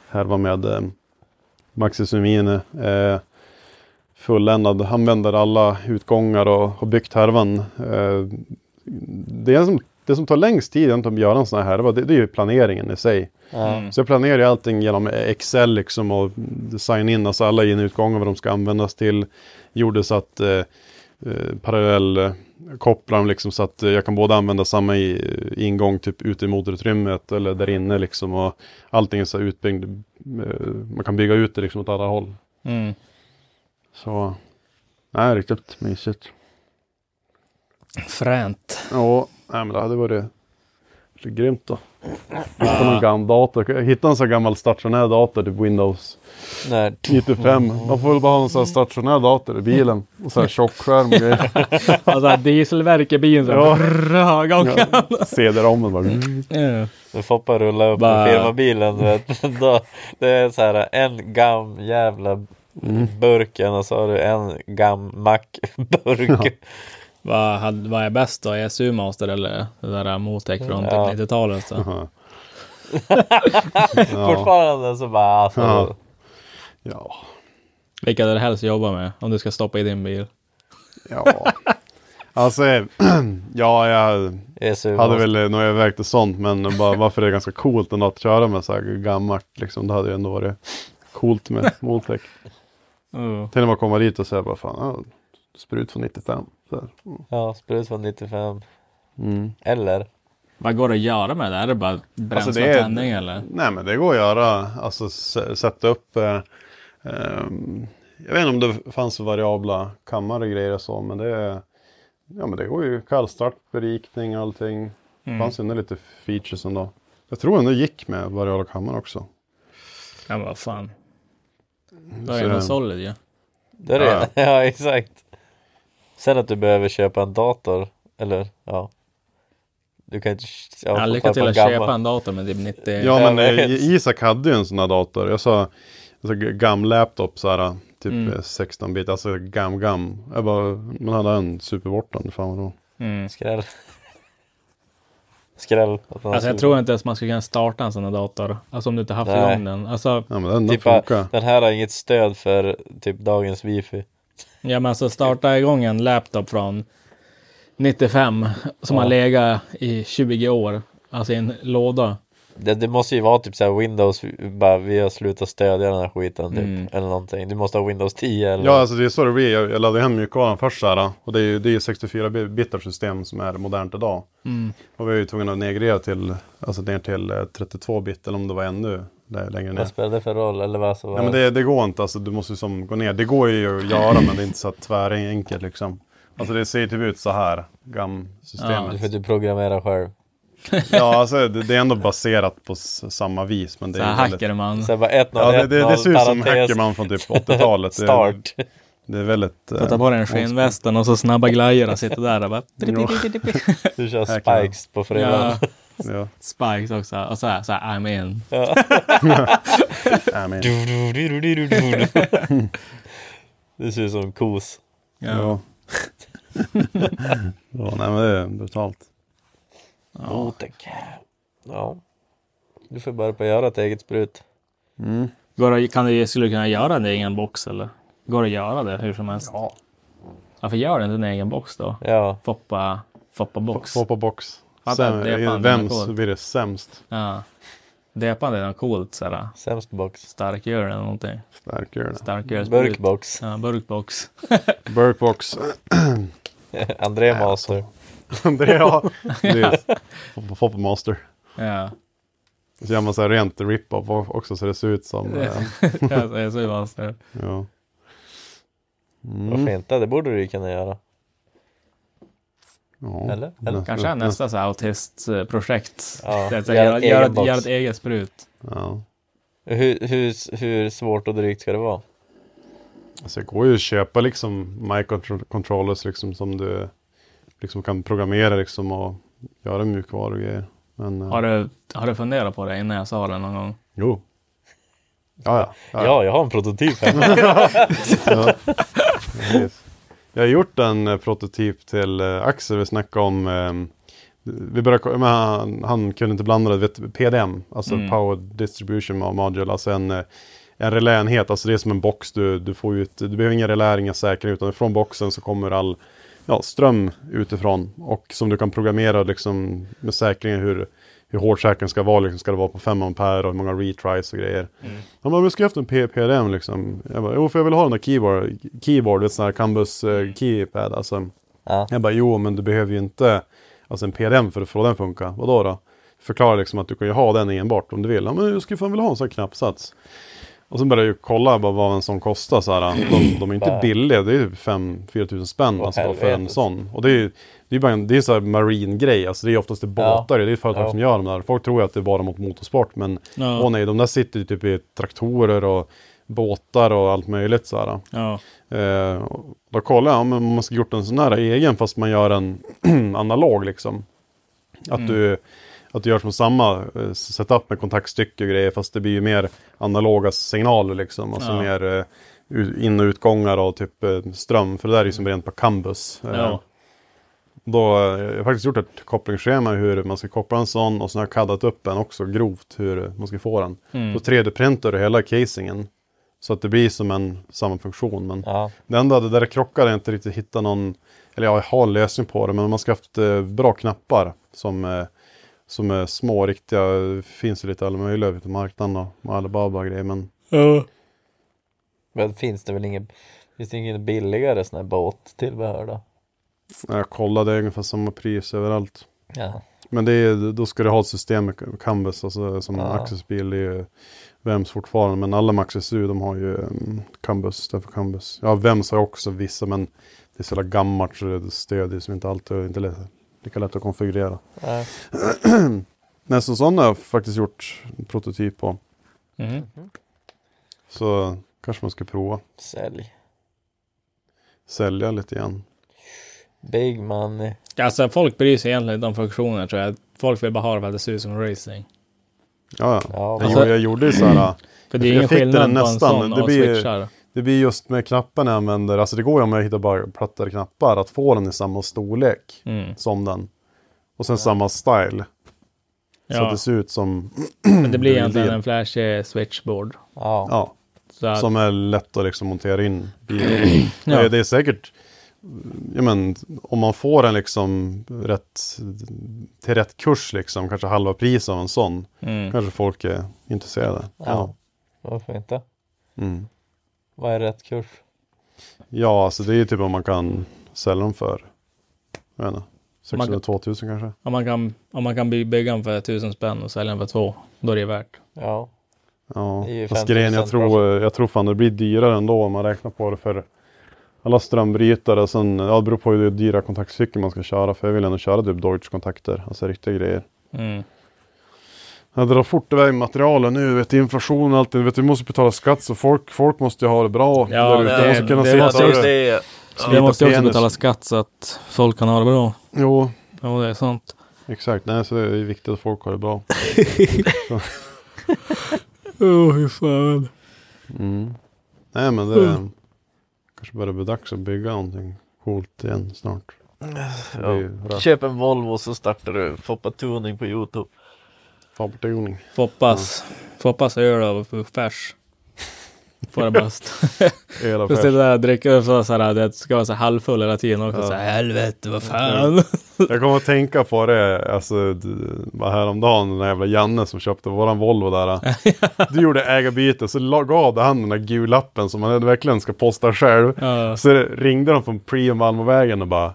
härva med eh, Maxi Sumine. Eh, fulländad, använder alla utgångar och har byggt härvan. Eh, det, som, det som tar längst tid egentligen att göra en sån här härva, det, det är ju planeringen i sig.
Mm.
Så jag planerar ju allting genom Excel liksom och design in alltså alla in-utgångar vad de ska användas till. Gjorde så att eh, eh, parallell eh, kopplar dem liksom så att jag kan både använda samma i, ingång typ ute i motorutrymmet eller där inne liksom och allting är så utbyggd. Eh, man kan bygga ut det liksom åt alla håll.
Mm.
Så nej, riktigt mysigt.
Fränt.
Ja, nej, men det hade varit, varit grymt då. Hitta någon gammal dator. Hitta en sån här gammal stationär dator, typ Windows
Nej.
95. Man får väl bara ha en sån här stationär dator i bilen. Och så här tjockskärm och grejer.
Alltså dieselverk i bilen. Så
Ja.
ja.
Ja. CD-rommen bara.
Ja.
När Foppa rullar upp
Bara-
med firmabilen, du vet, då, det är så här en gam jävla
Mm.
burken och så har du en gam mackburk.
Vad, hade, vad är bäst då? ESU Master eller det där Motec från
Ja.
typ 90-talet? Så.
Aha.
Fortfarande så bara alltså.
Ja. Ja.
Vilka hade du helst jobba med om du ska stoppa i din bil?
Ja. Alltså, ja, jag hade väl nog övervägt sånt, men bara varför det är ganska coolt ändå att köra med så här gammalt liksom. Det hade ju ändå varit coolt med Moltec.
Mm.
Till och med komma dit och säga bara fan, ja, sprut från 95. Så. Mm.
Ja, sprut från 95.
Mm.
Eller?
Vad går det att göra med det? Är det bara bränsle
Alltså, det är-
och tändning eller?
Nej men det går att göra, alltså sätta upp eh, ehm, Jag vet inte om det fanns variabla kammare och grejer och så men det Ja men det går ju kallstart, berikning och allting. Det fanns ju lite features ändå. Jag tror ändå det gick med variabla kammare också.
Ja men vad fan. Då är det solid ju.
Det är det.
Ja.
Ja. exakt. Sen att du behöver köpa en dator. Eller ja. Du kan inte...
Ja, lycka
få
till att
gammal-
köpa en dator med typ 90.
Ja
Jag
men eh, Isak hade ju en sån här dator. Jag sa alltså, gammal laptop så här. Typ
Mm.
eh, 16 bit, alltså gam gam. Jag bara, man hade en superbortan, fan vadå.
Mm.
Skräll. Skräll.
Alltså jag tror inte ens man skulle kunna starta en sån här dator. Alltså om du inte haft igång den. Alltså,
Ja men den, den
Typ, den här har inget stöd för typ dagens wifi.
Ja men alltså starta igång en laptop från 95 som
Ja.
har legat i 20 år. Alltså i en låda.
Det, det måste ju vara typ såhär Windows, bara vi har slutat stödja den här skiten typ.
Mm.
Eller någonting. Du måste ha Windows 10 eller...
Ja, alltså det är så det blir. Jag, jag laddade hem mjukvaran först så här. Och det är ju det är ju 64-bitars system som är modernt idag.
Mm.
Och vi är ju tvungna att negrera till, alltså ner till eh, 32-bit eller om det var ännu längre ner.
Vad spelar det för roll? Eller vad så
Ja, men det, det går inte, alltså du måste ju som gå ner. Det går ju att göra men det är inte så tvärenkelt liksom. Alltså det ser typ ut så här,
Du
GAM-systemet.
får du programmera själv.
Ja, alltså det, det är ändå baserat på samma vis. Men det
Så
är
här
väldigt...
hackerman.
Så bara 1
Ja, det, det, det ser ut som Hackerman från typ 80-talet. Det, är-
Start.
det är väldigt... eh,
Får ta på dig en skinnvästen och så snabba glajjor och sitta där och bara...
Du kör spikes på fredag.
Ja,
ja,
spikes också. Och så här, så här I'm in.
ja, men,
Det ser ut som kos.
Ja.
ja. ja, nej men det är brutalt.
Ja. ja. Du får börja på att göra ett eget sprut.
Går det, kan du, skulle du kunna göra en egen box eller? Går det att göra det hur som helst?
Ja.
Varför gör du inte en egen box då?
Ja.
Foppa, Foppa box.
På box.
Det är
Vems blir det sämst?
Ja. Depan är något coolt såhär.
Sämst box.
Starköl eller någonting.
Starkare.
Starköl.
Burkbox.
Ja, burkbox.
Burkbox.
André Master.
det är ja. Det på master.
Ja.
Så gör man så här rent rip-off också så det ser ut som... eh,
Jag säger så i master.
ja. Mm.
Varför inte? Det borde du ju kunna göra.
Ja.
Eller? Eller?
Kanske är nästa så här autistprojekt.
Ja, göra, egen box.
göra ett eget sprut.
Ja.
Hur, hur, hur svårt och drygt ska det vara?
Alltså det går ju att köpa liksom microcontrollers liksom som du liksom kan programmera liksom och göra mjukvaror och grejer. Men, eh,
Har du, har du funderat på det innan jag sa det någon gång?
Jo. Ja, ja. ja,
Ja, jag har en prototyp här.
ja. Precis. Jag har gjort en eh, prototyp till eh, Axel vi snackade om. ehm, vi började, han, han kunde inte blanda det, vet, PDM, alltså
Mm.
Power Distribution Module, alltså en, eh, en reläenhet, alltså det är som en box du, du får ut, du behöver inga relär, inga säkring, utan från boxen så kommer all ja, ström utifrån och som du kan programmera liksom med säkringen hur, hur hård säkringen ska vara, liksom, ska det vara på 5 ampere och hur många retries och grejer. Han bara, men ska jag haft en P- PDM liksom? Jag bara, jo för jag vill ha den där keyboard, keyboard ett sån här Cambus eh, keypad alltså.
Ja.
Jag bara, jo men du behöver ju inte alltså en PDM för att få den funka. Vadå då? Förklara liksom att du kan ju ha den enbart om du vill. Ja, men jag skulle fan vilja ha en sån här knappsats. Och så började jag kolla bara vad en sån kostar. Så här. De, de är inte billiga, det är ju 5-4 tusen spänn alltså, för en sån. Och det är ju det är bara en, det är så här marine grej, alltså det är oftast det båtar, det är företag
Ja.
som gör de där. Folk tror ju att det är bara mot motorsport, men
Ja.
åh nej, de där sitter ju typ i traktorer och båtar och allt möjligt så här.
Ja.
Eh, och då kollade jag om man ska gjort en sån här egen fast man gör en analog liksom. Att, du, att du gör som samma eh, setup med kontaktstycke och grejer fast det blir ju mer analoga signaler liksom. Alltså
Ja.
mer eh, in och utgångar och typ eh, ström. För det där är ju som rent på campus. Eh,
Ja.
Då, jag har faktiskt gjort ett kopplingsschema hur man ska koppla en sån och sen har jag kaddat upp den också grovt hur man ska få den.
Mm.
Då 3D-printar du hela casingen. Så att det blir som en samma funktion. Men
Ja.
det enda, det där krockade jag inte riktigt hitta någon, eller ja, jag har en lösning på det, men man ska haft eh, bra knappar som, eh, som är små, riktiga, det finns ju lite alla möjliga ute på marknaden och med Alibaba och grejer, men
Men finns det väl ingen, finns det ingen billigare sån här båttillbehör då?
Jag kollade är ungefär samma pris överallt.
Ja.
Men det är, då ska du ha ett system med Canvas, alltså som
Ja.
Accessbil, det är ju Vems fortfarande, men alla med SU de har ju um, Canvas, istället för Canvas. Ja, Vems har också vissa, men det är så jävla gammalt så det stödjer som inte alltid inte lätt, lika lätt att konfigurera.
Ja.
Nej, så sådana har jag faktiskt gjort en prototyp på.
Mhm.
Så kanske man ska prova.
Sälj.
Sälja lite grann.
Big money.
Alltså folk bryr sig egentligen inte om funktioner tror jag. Folk vill bara ha det för att det ser ut som racing.
Ja, ja.
Ja,
Jag, gjorde, jag gjorde ju så här.
För det är
Jag
ingen
fick
skillnad
den
på en
nästan,
sån
det
och
blir-
switchar.
Det blir just med knapparna jag använder, alltså det går ju om jag hittar bara plattare knappar, att få den i samma storlek
Mm.
som den. Och sen samma style. Så att
Ja,
det ser ut som,
men det blir egentligen en flashig switchboard.
Ja.
ja,
Så att,
som är lätt att liksom montera in.
Ja.
det är säkert, ja men om man får den liksom rätt, till rätt kurs liksom, kanske halva pris av en sån,
mm.
kanske folk är intresserade. Ja.
Ja. Varför inte?
Mm.
Vad är rätt kurs?
Ja, alltså det är ju typ om man kan sälja dem för, jag vet inte,
Man kan-
600 2000 kanske.
om, man kan, om man kan by- bygga den för tusen spänn och sälja den för två, då är det värt.
Ja.
Ja, fast
50%
grejen jag tror, jag tror fan det blir dyrare ändå om man räknar på det för alla strömbrytare. Sen, ja, det beror på hur dyra kontaktcykeln man ska köra. För jag vill ändå köra typ Deutsch-kontakter, alltså riktiga grejer.
Mm.
Jag drar fort iväg materialen nu, vet du, inflation och allt. det, Vet du, vi måste betala skatt så folk, folk måste ju ha det bra.
Ja,
där ute.
det-
De måste kunna
det
sitta och-
det.
Det måste ju också betala skatt så att folk kan ha det bra.
Jo,
Ja, det är sånt.
exakt. Nej, så det är viktigt att folk har det bra.
Åh, hur fan.
Mm. Nej, men det kanske börjar bli dags att bygga någonting coolt igen snart.
Ja. Köp en Volvo så startar du Foppa Tuning på Youtube.
fabeltoning.
Foppas. Foppas öl och färs. Bäst.
Hela
Just det där att dricka så, så här, det ska vara så halvfull hela tiden också.
Ja.
Så här, helvete, vad fan.
Jag kommer att tänka på det, alltså bara häromdagen, den där jävla Janne som köpte våran Volvo där. Du gjorde ägarbyte, så gav han den där gul-lappen som man verkligen ska posta själv.
Ja.
Så ringde de från Prio Malmövägen och bara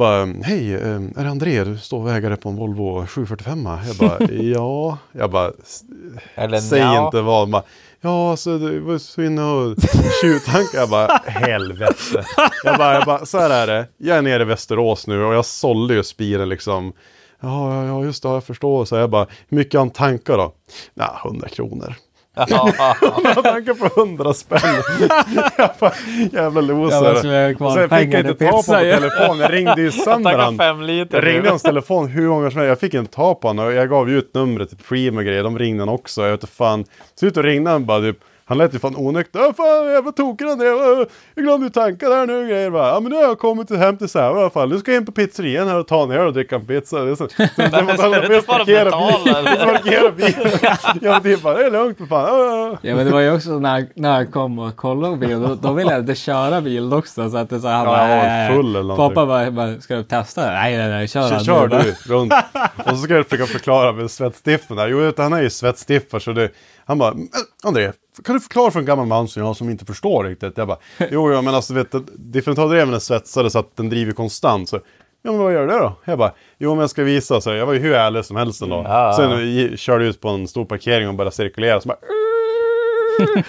bara, hej, eh, är det André? Du står och ägare på en Volvo 745? Jag bara, ja. Jag bara, "S-
Eller
säg
nja.
inte vad. Bara, ja, så det var så inne och tjuvtankar. Jag bara, helvete. Jag bara, jag bara, så här är det. Jag är nere i Västerås nu och jag sålde ju bilen liksom. Ja, ja, just det, jag förstår. Så jag bara, hur mycket har han tankar då? Ja, 100 kronor. Jag tankar på 100 spänn. jävla loser. Sen fick jag inte ta på
pizza,
på
ja.
telefon. Jag ringde ju sönder han. Jag ringde hans telefon hur många som helst. Jag fick inte ta på honom. Jag gav ju ut numret till Preem och grejer. De ringde han också. Jag vet inte fan. Så ut och ringde han bara typ. Han lät ju fan onykter. Ja fan jävla tokig han är. Jag glad du tankar där nu och grejer. Bara, Ja men nu har jag kommit till hem till Säve i alla fall. Nu ska jag in på pizzerian här och ta öl och dricka en pizza. Det är så, så, så, så,
ska du inte bara
parkera bilen. Parkera bilen. Jag typ bara, det är lugnt för fan. Ja, ja, ja.
Ja men det var ju också när, när jag kom och kollade på bilen, då, då ville jag inte köra bilen också. Så att det så han
Ja,
bara,
jag var
"Nej, nej,
full eller någonting."
Pappa bara, bara, ska du testa? det?" Nej nej nej, kör
kör
bara.
du runt. Och så ska jag försöka förklara med svettstiffen där. Jo, han är ju svettstiffare så det... Han bara, "Men, André, kan du förklara för en gammal man som jag som inte förstår riktigt? Jag bara, jo, ja, men alltså vet du, differentialdreven är svetsade så att den driver konstant. Så, ja, men vad gör det då? Jag bara, jo, men jag ska visa. Så jag var ju hur ärlig som helst ändå.
Ja.
Sen körde jag ut på en stor parkering och började cirkulera. Så bara,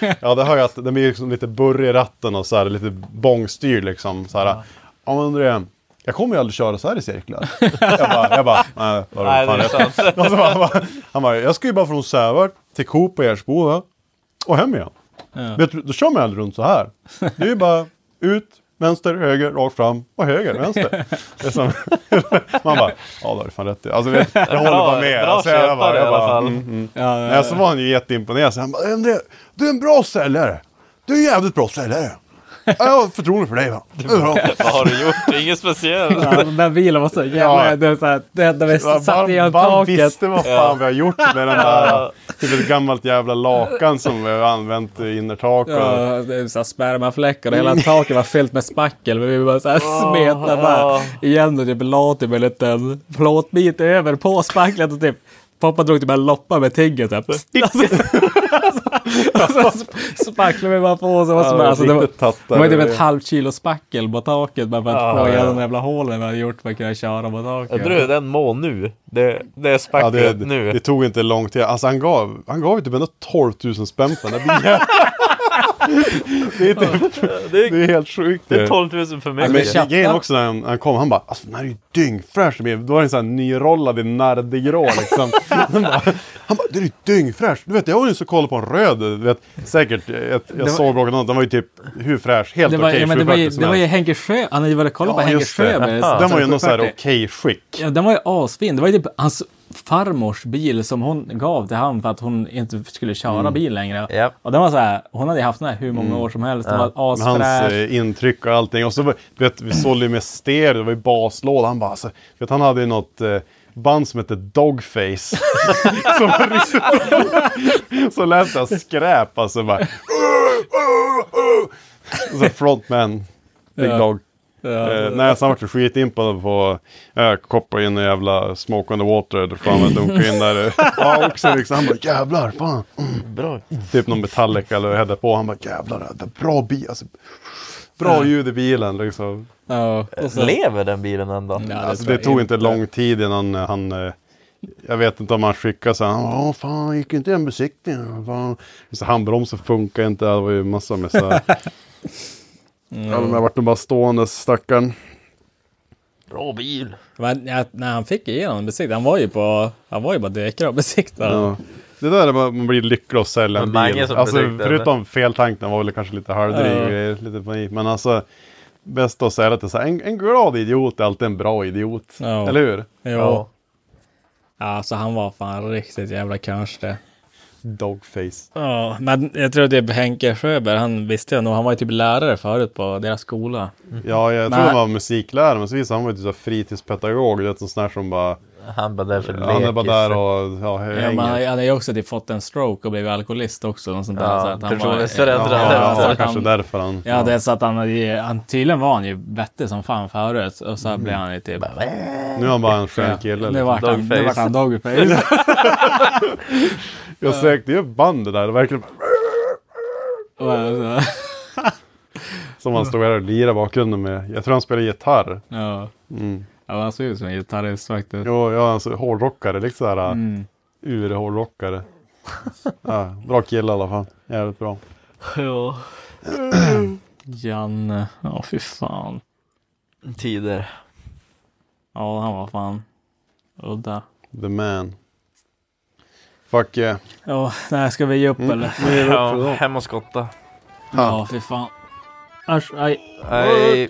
ja, det hör jag att den blir liksom lite burrig i ratten och så här, lite bångstyrd liksom. Så här, ja. men André, jag kommer ju aldrig köra så här i cirklar. jag bara, jag bara nej, vad
Nej, det är sant.
Han bara, jag ska ju bara från Sävar till Coop och Ersboda och hem igen.
Ja.
Vet du, då kör man aldrig runt så här. Det är ju bara ut, vänster, höger, rakt fram och höger, vänster. Man bara, ja det har du fan rätt i. Alltså, vet, jag håller bara med.
bra
Alltså, jag bara, jag bara, mm, mm.
Ja,
Nej, så var han ju jätteimponerad. Så han bara, du är en bra säljare. Du är en jävligt bra säljare. Ja, Jag har förtroende för dig va. Ja.
Vad har du gjort? Inget speciellt.
Ja, den där bilen var så jävla...
Ja.
Det, är så här, det enda vi
Bara-
satt i
bara
taket.
visste vad fan vi har gjort med den där. Typ ett gammalt jävla lakan som vi har använt i innertak. Och,
Ja, det är så här spermafläckar och hela taket var fyllt med spackel. Men vi bara så här smetade bara igen och typ la typ en liten plåtbit över på spacklet och typ Pappa drog typ en loppa med tigget så här. Och så spacklade vi bara på var, som,
Ja,
alltså, det var, det var typ ett halvt kilo spackel på taket bara för att
Ja,
få
ja.
igenom de jävla hålen vi hade gjort för att kunna köra på taket.
Jag tror den må nu. Det, det är
ja,
spacklet
det,
nu.
det tog inte lång tid. Alltså han gav, han gav ju typ ändå 12 000 spänn på den där bilen. det, är typ,
det,
det är helt sjukt.
det är 12 000 för
Men
mycket.
köpte-
grejen också när han, han kom, han bara alltså den här är ju dyngfräsch. Då var den så här nyrollad i nardigrå liksom. han bara, han bara, det är ju dyngfräsch. Du vet jag var ju så kolla på en röd, du vet säkert, jag, jag
var-
såg något, den var ju typ hur fräsch, helt
Det var,
okej.
ja, men det, var ju,
740 som
det var ju. Henke Sjö. Han hade ju varit kolla på
Ja,
Henke
just det.
Sjöberg.
Den var ju ändå såhär
740.
okej skick.
Ja, den var ju asfin. Det var ju typ hans farmors bil som hon gav till han för att hon inte skulle köra
Mm.
bil längre.
Japp.
Och den var så här, hon hade haft den här hur många år som helst. Den var
Med hans
asfräsch.
eh, intryck och allting. Och så du vet, vi sålde ju med stereo, det var ju baslåda. Han bara, alltså, vet, han hade ju något eh, band som hette Dogface. så, så lät det skräp alltså bara. Så frontman, Big
Ja.
Dog.
Ja,
Eh, nej, så han vart skitimpad på, jag koppade in en jävla smoke on the water, där fan jag dunkade in där. Ja, också liksom, han bara jävlar, fan.
Bra.
Typ någon Metallica eller hade på, han bara jävlar, det är bra bil, alltså, bra ljud i bilen liksom.
ja, och så,
Lever den bilen ändå?
Ja,
Alltså
tror
det tog inte lång tid innan han, eh, jag vet inte om han skickade så han Åh fan, gick inte en besiktning? Fan. Så handbromsen funkar inte, det var ju massa med så här. Ja, de har varit bara stående stackarn.
Bra bil.
Men ja, när han fick igenom besiktning, han var ju på, han var ju bara dekare och besiktade.
Ja. Det där är man blir lycklig att sälja en
Men
bil. Alltså,
besiktade.
förutom feltanken var väl kanske lite halvdryg
Ja.
grejer, lite panik. Men alltså, bäst att sälja till så här, en, en glad idiot är alltid en bra idiot.
Ja.
Eller hur?
Jo.
Ja.
Ja, alltså han var fan riktigt jävla kanske.
Dogface.
Ja, men jag tror typ Henke Sjöberg, han visste jag nog, han var ju typ lärare förut på deras skola.
Ja, jag
Men-
tror han var musiklärare, men så visade han var ju typ så här fritidspedagog. Vet, en sån där som bara,
Han var där för
han är bara
lekis.
där och ja,
Ja,
hänger.
men han han hade ju också typ fått en stroke och blivit alkoholist också. Och sånt där,
Ja,
så att han var,
personlighetsförändrad.
Ja,
ja,
ja,
att
kanske
han,
därför han...
Ja, det är så att han, han tydligen var han ju vettig som fan förut. Och så blev han ju typ...
Nu är han bara en skön kille.
Nu vart han, nu
Dogface.
vart han dogface.
Jag sökte ju bandet där, det verkligen
Och så-
som han stod där och lirade bakgrunden med. Jag tror han spelar gitarr.
ja.
Mm.
ja, han såg ut som en gitarrist faktiskt.
Jo, ja, alltså hårdrockare, liksom sådär
Mm.
ur-hårdrockare. ja, bra kille i alla fall. Jävligt bra.
Ja.
Janne, ja fy fan.
Tider.
Ja, han var fan udda.
The man. Fuck yeah.
Ja, nej, ska vi ge upp eller?
Ja, hem och skotta.
Ja, fy fan. Usch, aj.
Nej.